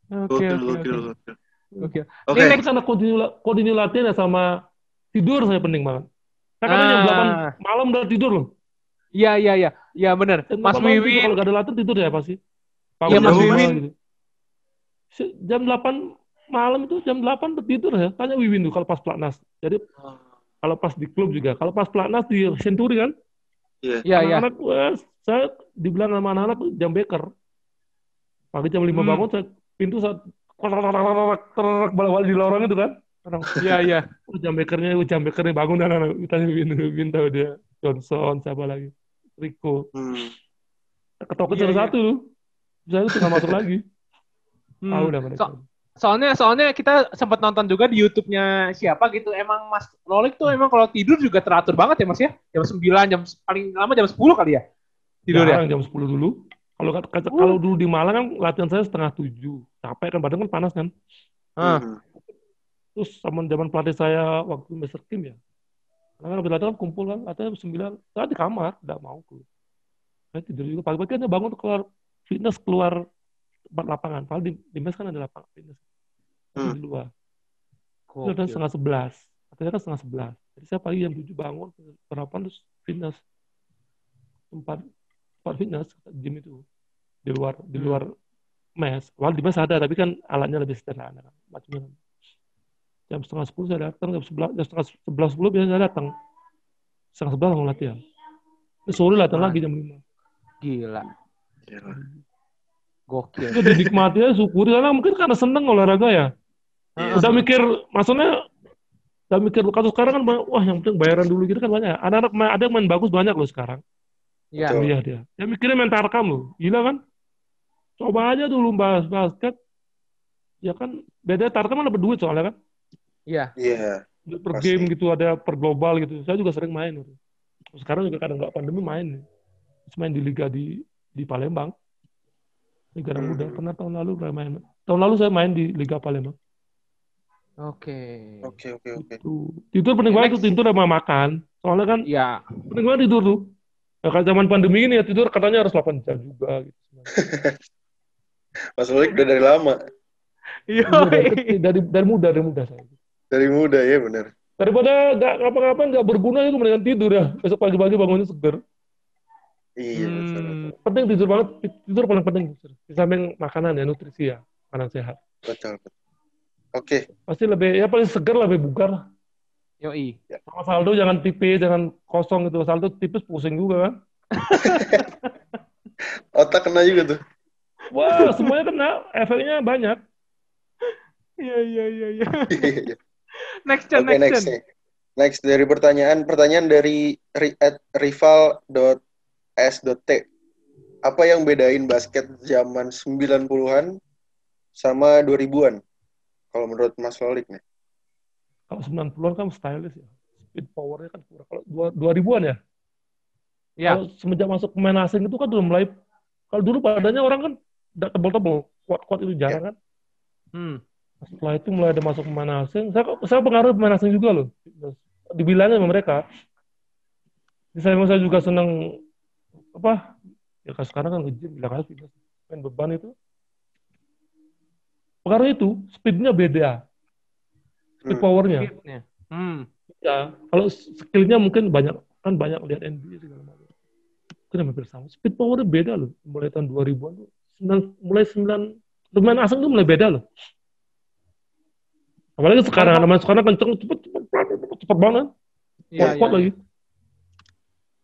Oke oke oke. Oke. Oke. Ini karena continue, continue latihan ya sama tidur saya penting banget. Saya kan jam Ah. 8 malam udah tidur loh. Iya iya iya. Iya bener. Dan Mas Wiwi. Kalau gak ada latihan tidur ya pasti. Iya, Mas Wiwin. gitu. Jam 8 malam itu jam 8 udah tidur ya. Tanya Wiwin tuh kalau pas pelatnas. Jadi kalau pas di klub juga. Kalau pas pelatnas di Century kan. Iya. Iya iya. Anak-anak, wah, saya dibilang sama anak-anak jam beker. Pagi jam 5 Hmm. bangun, saya pintu saat balik di lorong itu kan. Iya iya. jam bekernya, oh, jam bekernya bangun dan anak tanya Wiwin, Wiwin tahu dia Johnson, siapa lagi, Rico. Hmm. Ketok Iya, iya, satu. Saya tuh tinggal masuk lagi. Hmm. Tahu udah mereka. So- soalnya soalnya kita sempat nonton juga di YouTube-nya siapa gitu. Emang Mas Lolik tuh emang kalau tidur juga teratur banget ya Mas ya? Jam 9, jam paling lama jam 10 kali ya? Tidur ya? Jam 10 dulu. Kalau kata- kata- Oh. kalau dulu di Malang kan latihan saya setengah tujuh. Capek kan badan kan panas kan. Ah. Hmm. Terus sama zaman pelatih saya waktu Mr. Kim ya. Karena kan habis latihan kan kumpul kan, latihan jam 9. Saya di kamar, nggak mau keluar. Saya tidur juga. Pagi-pagi kan bangun tuh keluar fitness keluar tempat lapangan. Padahal di, di mes kan ada lapangan fitness. Hmm. Di luar. Itu udah setengah sebelas. Katanya kan setengah sebelas. Jadi saya pagi jam tujuh bangun, sarapan terus fitness. Tempat tempat fitness, gym itu. Di luar, di Hmm. luar mes. Awal di mes ada, tapi kan alatnya lebih sederhana. Macamnya. Jam setengah sepuluh saya datang, jam sebelas, jam setengah sebelas sepuluh biasanya saya datang. Setengah sebelas langsung latihan. Sore datang lagi jam lima. Gila. Gila. Gokil. Itu dinikmati aja, syukuri. Karena mungkin karena seneng olahraga ya. Iya. Udah mikir, maksudnya udah mikir kasus sekarang kan wah yang penting bayaran dulu gitu kan banyak. Anak-anak ada yang main bagus banyak loh sekarang. Iya. Kuliah dia. Ya mikirnya main tarkam loh. Gila kan? Coba aja dulu bahas basket. Ya kan beda tarkam kan dapat duit soalnya kan. Iya. Iya. Duit per Pasti. game gitu ada per global gitu. Saya juga sering main. Gitu. Sekarang juga kadang nggak pandemi main. Terus main di liga di di Palembang. Liga anak muda. Hmm. Pernah tahun lalu pernah main. Tahun lalu saya main di Liga Palembang. Oke. Oke oke oke. Tuh. Tidur penting banget tuh tidur sama makan. Soalnya kan Iya. penting banget tidur tuh. Nah, kalau zaman pandemi ini ya tidur katanya harus 8 jam juga gitu. Mas Lolik udah dari lama, Iya. dari, dari, dari muda, dari muda saya. dari muda ya benar. Daripada nggak ngapa-ngapain nggak berguna itu mendingan tidur ya. Besok pagi-pagi bangunnya seger. Iya betul. Hmm. Penting tidur banget. Tidur paling penting. Di samping makanan ya, nutrisi ya. Makanan sehat. Betul. betul. Oke. Pasti lebih, ya paling seger lebih bugar lah. Yoi. Sama saldo jangan tipis, jangan kosong gitu. Saldo tipis pusing juga kan. Otak kena juga tuh. Wah, semuanya kena. Efeknya banyak. Iya iya iya iya. Oke Next Chan, next next Chan. nih. Next dari pertanyaan pertanyaan dari ri- at rival.s.t. Apa yang bedain basket zaman 90-an sama 2000-an? Kalau menurut Mas Lolik nih. Kalau 90-an kan stylish ya. Speed powernya kan kurang. Kalau dua- 2000-an ya. Iya. Kalau semenjak masuk pemain asing itu kan udah mulai. Kalau dulu badannya orang kan udah tebel-tebel. Kuat-kuat itu jarang kan. Hmm. Setelah itu mulai ada masuk pemain asing. Saya, saya pengaruh pemain asing juga loh. Dibilangnya sama mereka. Saya, saya juga senang apa ya kalau sekarang kan nge-gym bilang aja fitness. main beban itu pengaruh itu speednya beda speed Hmm. powernya. Hmm. ya kalau skillnya mungkin banyak kan banyak lihat NBA segala macam mungkin hampir sama speed powernya beda loh mulai tahun 2000-an tuh Sembilan, mulai 9 pemain asing tuh mulai beda loh apalagi sekarang anak sekarang kenceng cepet cepet cepet, cepet banget Iya kuat, iya. kuat lagi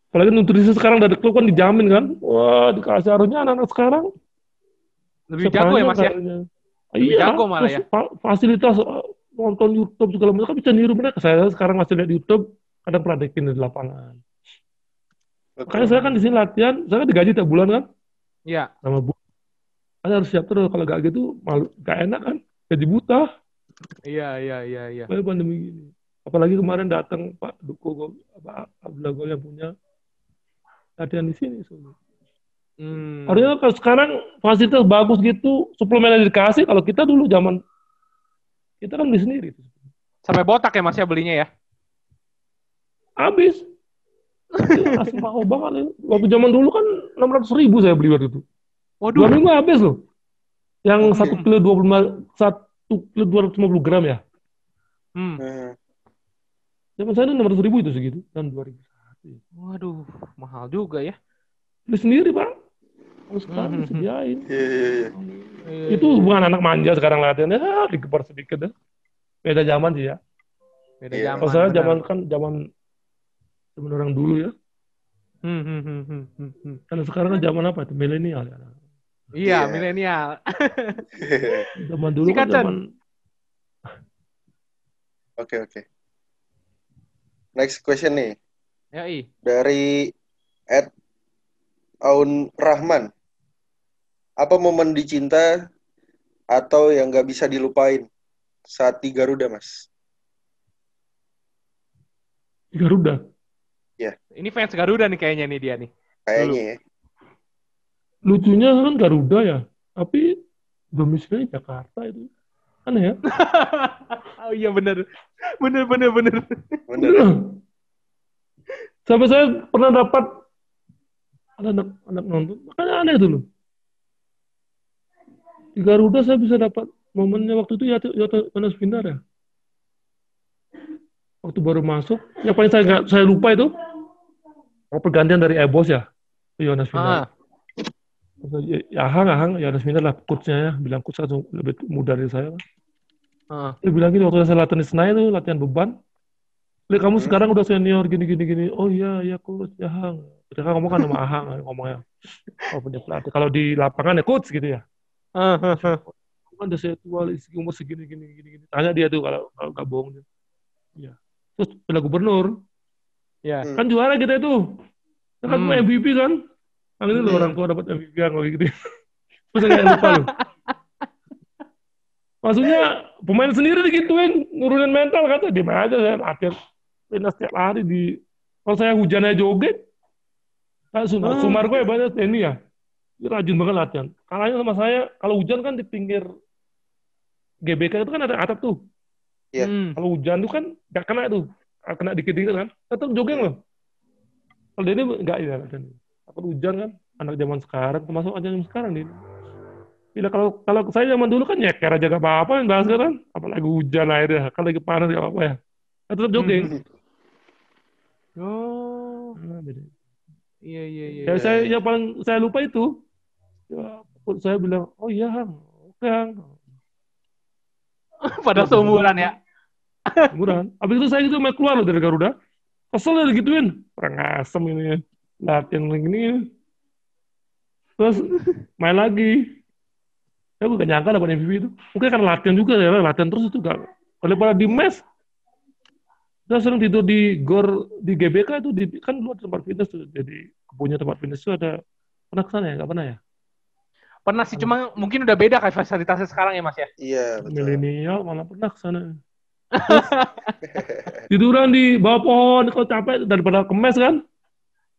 apalagi nutrisi sekarang dari klub kan dijamin kan wah dikasih harusnya anak-anak sekarang Lebih jago ya Mas ya. Lebih iya, jago malah ya. fa- fasilitas uh, nonton YouTube segala macam kan bisa niru mereka. Saya sekarang masih lihat YouTube, kadang praktekin di lapangan. Makanya saya kan di sini latihan, saya kan digaji tiap bulan kan Iya. sama bu. Saya harus siap terus kalau gak gitu malu, gak enak kan, gaji buta. Iya iya iya iya. Pandemi gini. Apalagi kemarin datang Pak Duko apa Abdullah Gol yang punya latihan di sini. Solo. Hmm. Harusnya kalau sekarang fasilitas bagus gitu, suplemen dikasih. Kalau kita dulu zaman kita kan beli sendiri. Sampai botak ya Mas ya belinya ya. Habis. Asli mahal banget. Waktu zaman dulu kan 600 ribu saya beli waktu itu. Dua Waduh. minggu habis loh. Yang satu kilo 25, satu kilo 250 gram ya. Hmm. Hmm. Zaman saya 600 ribu itu segitu. Dan 2000. Waduh, mahal juga ya. Beli sendiri pak. Kalau sekarang Mhm. disediain. Iya, iya, iya. Iya, Itu iya. bukan anak manja sekarang latihannya. Ya, dikepar sedikit ya. Beda zaman sih ya. Beda Iya. zaman. Kalau saya benar. zaman kan zaman zaman orang dulu ya. Hmm, hmm, hmm, hmm, hmm, hmm. Karena sekarang kan zaman apa itu milenial ya. Iya, Iya. milenial. Zaman dulu kan zaman Oke oke. Next question nih Ya, i. dari Ed Aun Rahman. Apa momen dicinta atau yang nggak bisa dilupain saat di Garuda, Mas? Garuda. Ini fans Garuda nih kayaknya nih dia nih. Kayaknya ya. Lucunya kan Garuda ya, tapi domisilinya Jakarta itu. Aneh ya. oh iya bener. Bener, bener, bener. Bener. Sampai saya pernah dapat ada anak, anak nonton, makanya aneh dulu. Di Garuda saya bisa dapat momennya waktu itu ya Yohanes Pindar ya. Waktu baru masuk, yang paling saya nggak saya lupa itu oh, pergantian dari Ebos ya, Ah, Pindar. Terus, ya, ya Ahang, Ahang, ya harus minta lah coachnya ya, bilang coach kan lebih muda dari saya. Heeh. Dia bilang gini, waktu saya latihan di Senayan tuh, latihan beban. Lihat kamu Hmm. sekarang udah senior, gini, gini, gini. Oh iya, iya coach, ya Hang. Mereka ngomong kan sama Ahang, ngomongnya. Oh punya pelatih. Kalau di lapangan ya coach gitu ya. Heeh. Kamu kan udah saya tua, umur segini, gini, gini, gini. Tanya dia tuh kalau kalau nggak bohong dia. Iya. Terus piala gubernur, Ya. Kan juara kita itu. Ya kan Hmm. MVP kan. Kali ini loh Hmm. orang tua dapat MVP kan kayak gitu. Terus nggak lupa loh. Maksudnya pemain sendiri digituin, nurunin mental kata di mana aja saya latihan pindah setiap hari di kalau saya hujannya joget kan Sumar, Hmm. Sumar gue banyak ini ya dia rajin banget latihan kalahnya sama saya kalau hujan kan di pinggir GBK itu kan ada atap tuh Iya. Hmm. kalau hujan tuh kan nggak kena tuh kena dikit-dikit kan tetap jogging loh kalau dia ini nggak ya latihan takut hujan kan anak zaman sekarang termasuk aja zaman sekarang dia Bila kalau kalau saya zaman dulu kan nyeker aja gak apa-apa yang basket kan apalagi hujan airnya kalau lagi panas gak apa-apa ya Kan tetap jogging Oh, Nah, beda. iya iya iya. ya saya yang paling saya lupa itu ya, saya bilang oh iya Hang oke Hang Pada seumuran ya. Murah. Habis itu saya gitu main keluar loh dari Garuda. Kesel ya digituin. Orang asem ini. Latihan gini. Terus main lagi. Saya gak nyangka dapat MVP itu. Mungkin karena latihan juga ya. Latihan terus itu gak. Kalau pada di mes. Saya sering tidur di gor di GBK itu di, kan dulu ada tempat fitness tuh. Jadi punya tempat fitness itu ada pernah ke sana ya? Gak pernah ya? Pernah sih, cuma mungkin udah beda kayak fasilitasnya sekarang ya Mas ya. Iya, betul. Milenial malah pernah ke sana. Terus, tiduran di bawah pohon kalau capek daripada kemes kan?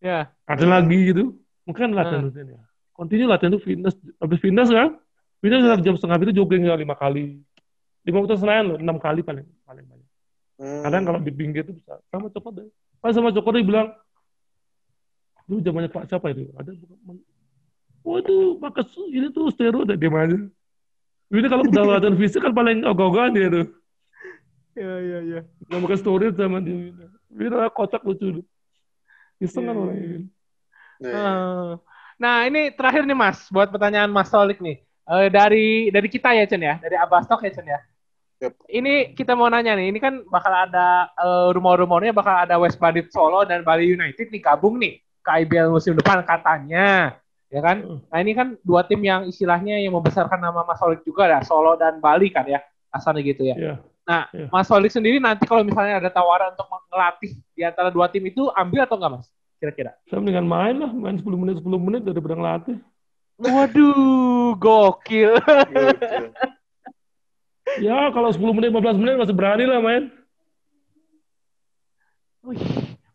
Ya. Ada lagi gitu. Mungkin latihan Hmm. rutin ya. Continue latihan tuh fitness. Habis fitness kan fitness Ya. jam setengah itu jogging ya lima kali. Lima waktu senayan loh enam kali paling paling banyak. Hmm. kadang kalau di pinggir itu bisa sama cokot deh. Pas sama cokot dia bilang dulu zamannya pak siapa itu? Ada bukan oh itu pakai su- ini tuh steroid deh diam aja ini kalau udah latihan fisik kan paling ogah-ogahan dia tuh. Iya iya iya. nggak pakai steroid sama dia. Ini kocak lucu. Iseng kan Iya, orang iya. ini Nah, Eh, Nah, ini terakhir nih Mas, buat pertanyaan Mas Solik nih. Eh, dari dari kita ya Chen ya, dari Abastok ya Chen ya. Yep. Ini kita mau nanya nih, ini kan bakal ada eh, rumor-rumornya bakal ada West Bandit Solo dan Bali United nih gabung nih ke IBL musim depan katanya, ya kan? Hmm. Nah ini kan dua tim yang istilahnya yang membesarkan nama Mas Solik juga ya, Solo dan Bali kan ya, asalnya gitu ya. Iya. Nah, Iya. Mas Solik sendiri nanti kalau misalnya ada tawaran untuk melatih di antara dua tim itu ambil atau enggak Mas? Kira-kira? Saya mendingan main lah, main 10 menit 10 menit daripada ngelatih. Waduh, gokil. gokil. Ya kalau 10 menit 15 menit masih berani lah main. Wih,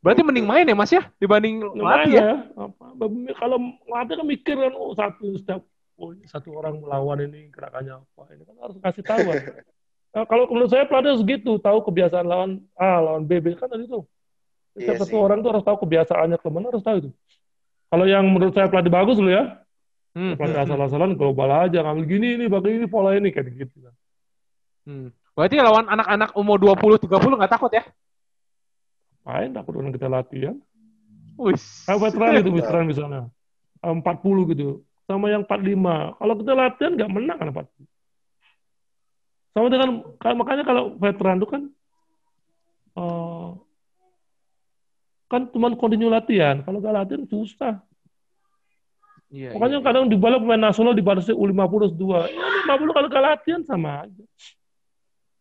Berarti mending main ya Mas ya dibanding Main latih ya? ya. Apa, kalau ngelatih kan mikir kan oh satu setiap oh ini satu orang melawan ini gerakannya apa. Ini kan harus kasih tahu. kan. Nah, kalau menurut saya pelatih harus gitu, tahu kebiasaan lawan A, lawan B, B kan tadi tuh. Setiap Iya satu sih. orang tuh harus tahu kebiasaannya ke mana harus tahu itu. Kalau yang menurut saya pelatih bagus loh ya, Hmm, pelatih hmm, asal-asalan global aja, ngambil gini ini, pakai ini pola ini kayak gitu. hmm. Berarti lawan anak-anak umur 20 30 nggak takut ya? Main takut orang kita latihan. Wih. Kayak veteran itu veteran misalnya. Eh, 40 gitu. Sama yang 45. Kalau kita latihan nggak menang kan 40. Sama dengan, ka- makanya kalau veteran itu kan kan cuma continue latihan. Kalau nggak latihan susah. Iya, Makanya iya. kadang di balik pemain nasional dibatasi U50 2. Ya 50 kalau nggak latihan sama aja.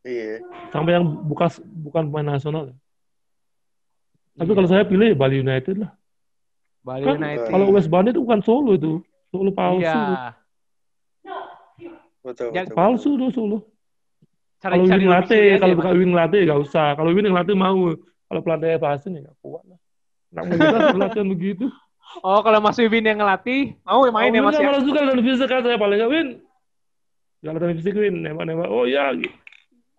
Iya. Sampai yang bukan bukan pemain nasional. ya. Tapi Iya. kalau saya pilih Bali United lah. Bali Kan United. kalau West Bandit itu bukan Solo itu. Solo palsu. Iya. Betul, Ya, betul. Palsu tuh Solo. Cari Kalau cari Win lebih latih, kalau Mas. bukan Win latih nggak usah. Kalau Win latih mau. Kalau pelatih pasti nih nggak kuat lah. Mau kita latihan begitu. Oh, kalau Mas Wibin yang ngelatih, mau ya main ya Mas ya? malas juga latihan fisik kan saya paling nggak Win. Jangan latihan fisik Win, nembak-nembak. Oh ya. gitu.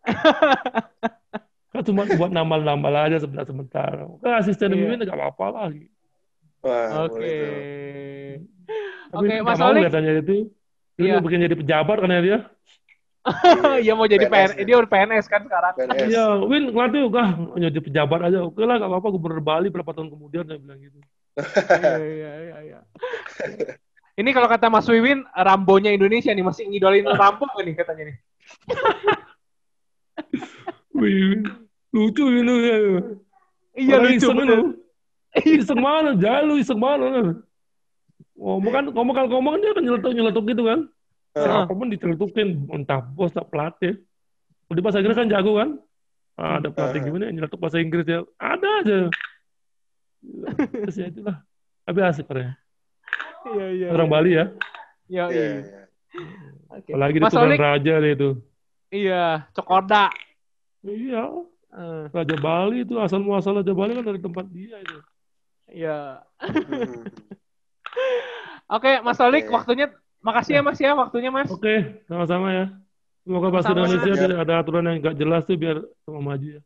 kan cuma buat nambal-nambal aja sebentar-sebentar. Kan asisten Iya. Win nggak apa-apa lah. gitu. Oke. Oke, Mas Alik. katanya itu. Dia Iya. mau bikin jadi pejabat kan ya dia. Iya mau jadi PNS PNS, dia udah PNS kan sekarang. Iya, Win ngelatih enggak jadi pejabat aja. Oke lah, nggak apa-apa gubernur Bali berapa tahun kemudian saya bilang gitu. Iya, iya, iya, iya. Ini kalau kata Mas Wiwin, Rambonya Indonesia nih masih ngidolin Rambo nih katanya nih. Wih, lucu ini. Iya Orang lucu iseng bener. lu. Iseng mana? Jangan lu iseng mana? Ngomong kan, ngomong kan ngomong dia kan nyeletuk nyeletuk gitu kan. Heeh. Apa pun diceletukin, entah bos, entah pelatih. Di bahasa Inggris kan jago kan. Ah, ada pelatih gimana yang nyeletuk bahasa Inggris ya? Ada aja. Terus ya itulah. Tapi asik orangnya. Iya iya. Orang Bali ya. Iya Iya, iya. iya. Oke. Apalagi di Mas Tuan Olik, Raja dia itu. iya, Cokorda. Iya, Eh, Raja Bali itu asal muasal Raja Bali kan dari tempat dia itu. Iya. Hmm. Oke, Mas Olik, Oke. waktunya makasih ya Mas ya, waktunya Mas. Oke, sama-sama ya. Semoga Sama-sama. Indonesia biar ada aturan yang nggak jelas tuh biar sama maju ya.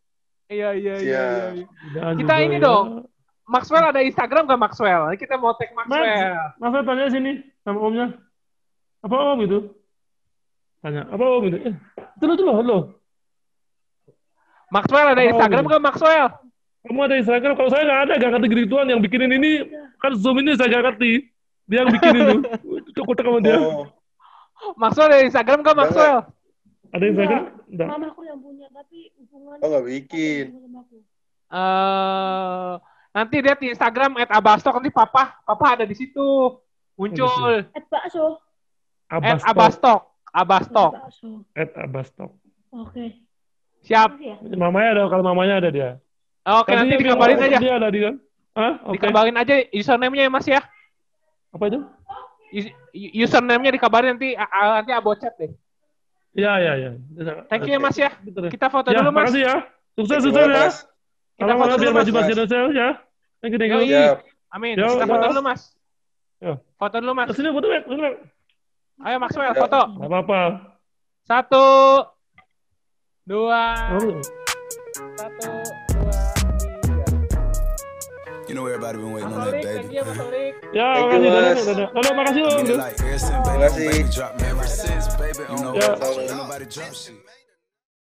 Iya iya iya. Iya. Dan Kita ini ya- dong. Maxwell ada Instagram gak Maxwell? Kita mau tag Maxwell. Mas saya tanya sini sama omnya. Apa om itu? Tanya, apa om itu? Eh, itu lo, itu lo, lo. Maxwell ada Oh, Instagram gak Maxwell? Kamu ada Instagram? Kalau saya nggak ada, nggak ngerti gituan. Yang bikinin ini, kan Zoom ini saya nggak ngerti. Dia yang bikinin tuh. Cukup sama dia. Oh, Maxwell ada Instagram gak Udah Maxwell? Ada Instagram? Enggak. Mamaku yang punya, tapi hubungan oh nggak bikin. Eh, nanti lihat di Instagram at Abastok nanti papa papa ada di situ muncul Et bakso. at Abastok. Abastok Abastok Bakso. At Abastok. Oke. siap Makasih ya. Mamanya ada, kalau mamanya ada dia. oke nanti Tadi dikabarin aja Dia ada dia. Hah? Oke. dikabarin aja username-nya ya mas ya Apa itu? Us- username-nya dikabarin nanti nanti abo chat deh Iya, iya, iya. thank you ya mas ya Betul. kita foto Ya, dulu mas makasih ya. Sukses, sukses ya. Mas. kita Kalau foto biar dulu maju mas Indonesia ya. Thank you, thank you. Amin Yo, kita foto dulu mas Yo. foto dulu mas Sini foto, Mek. ayo Maxwell Ya. foto Nggak apa-apa. satu dua Oh, You know everybody been waiting on that baby. Ya, Thank you, makasih. Dadah. Dadah, makasih, baby, Terima kasih. baby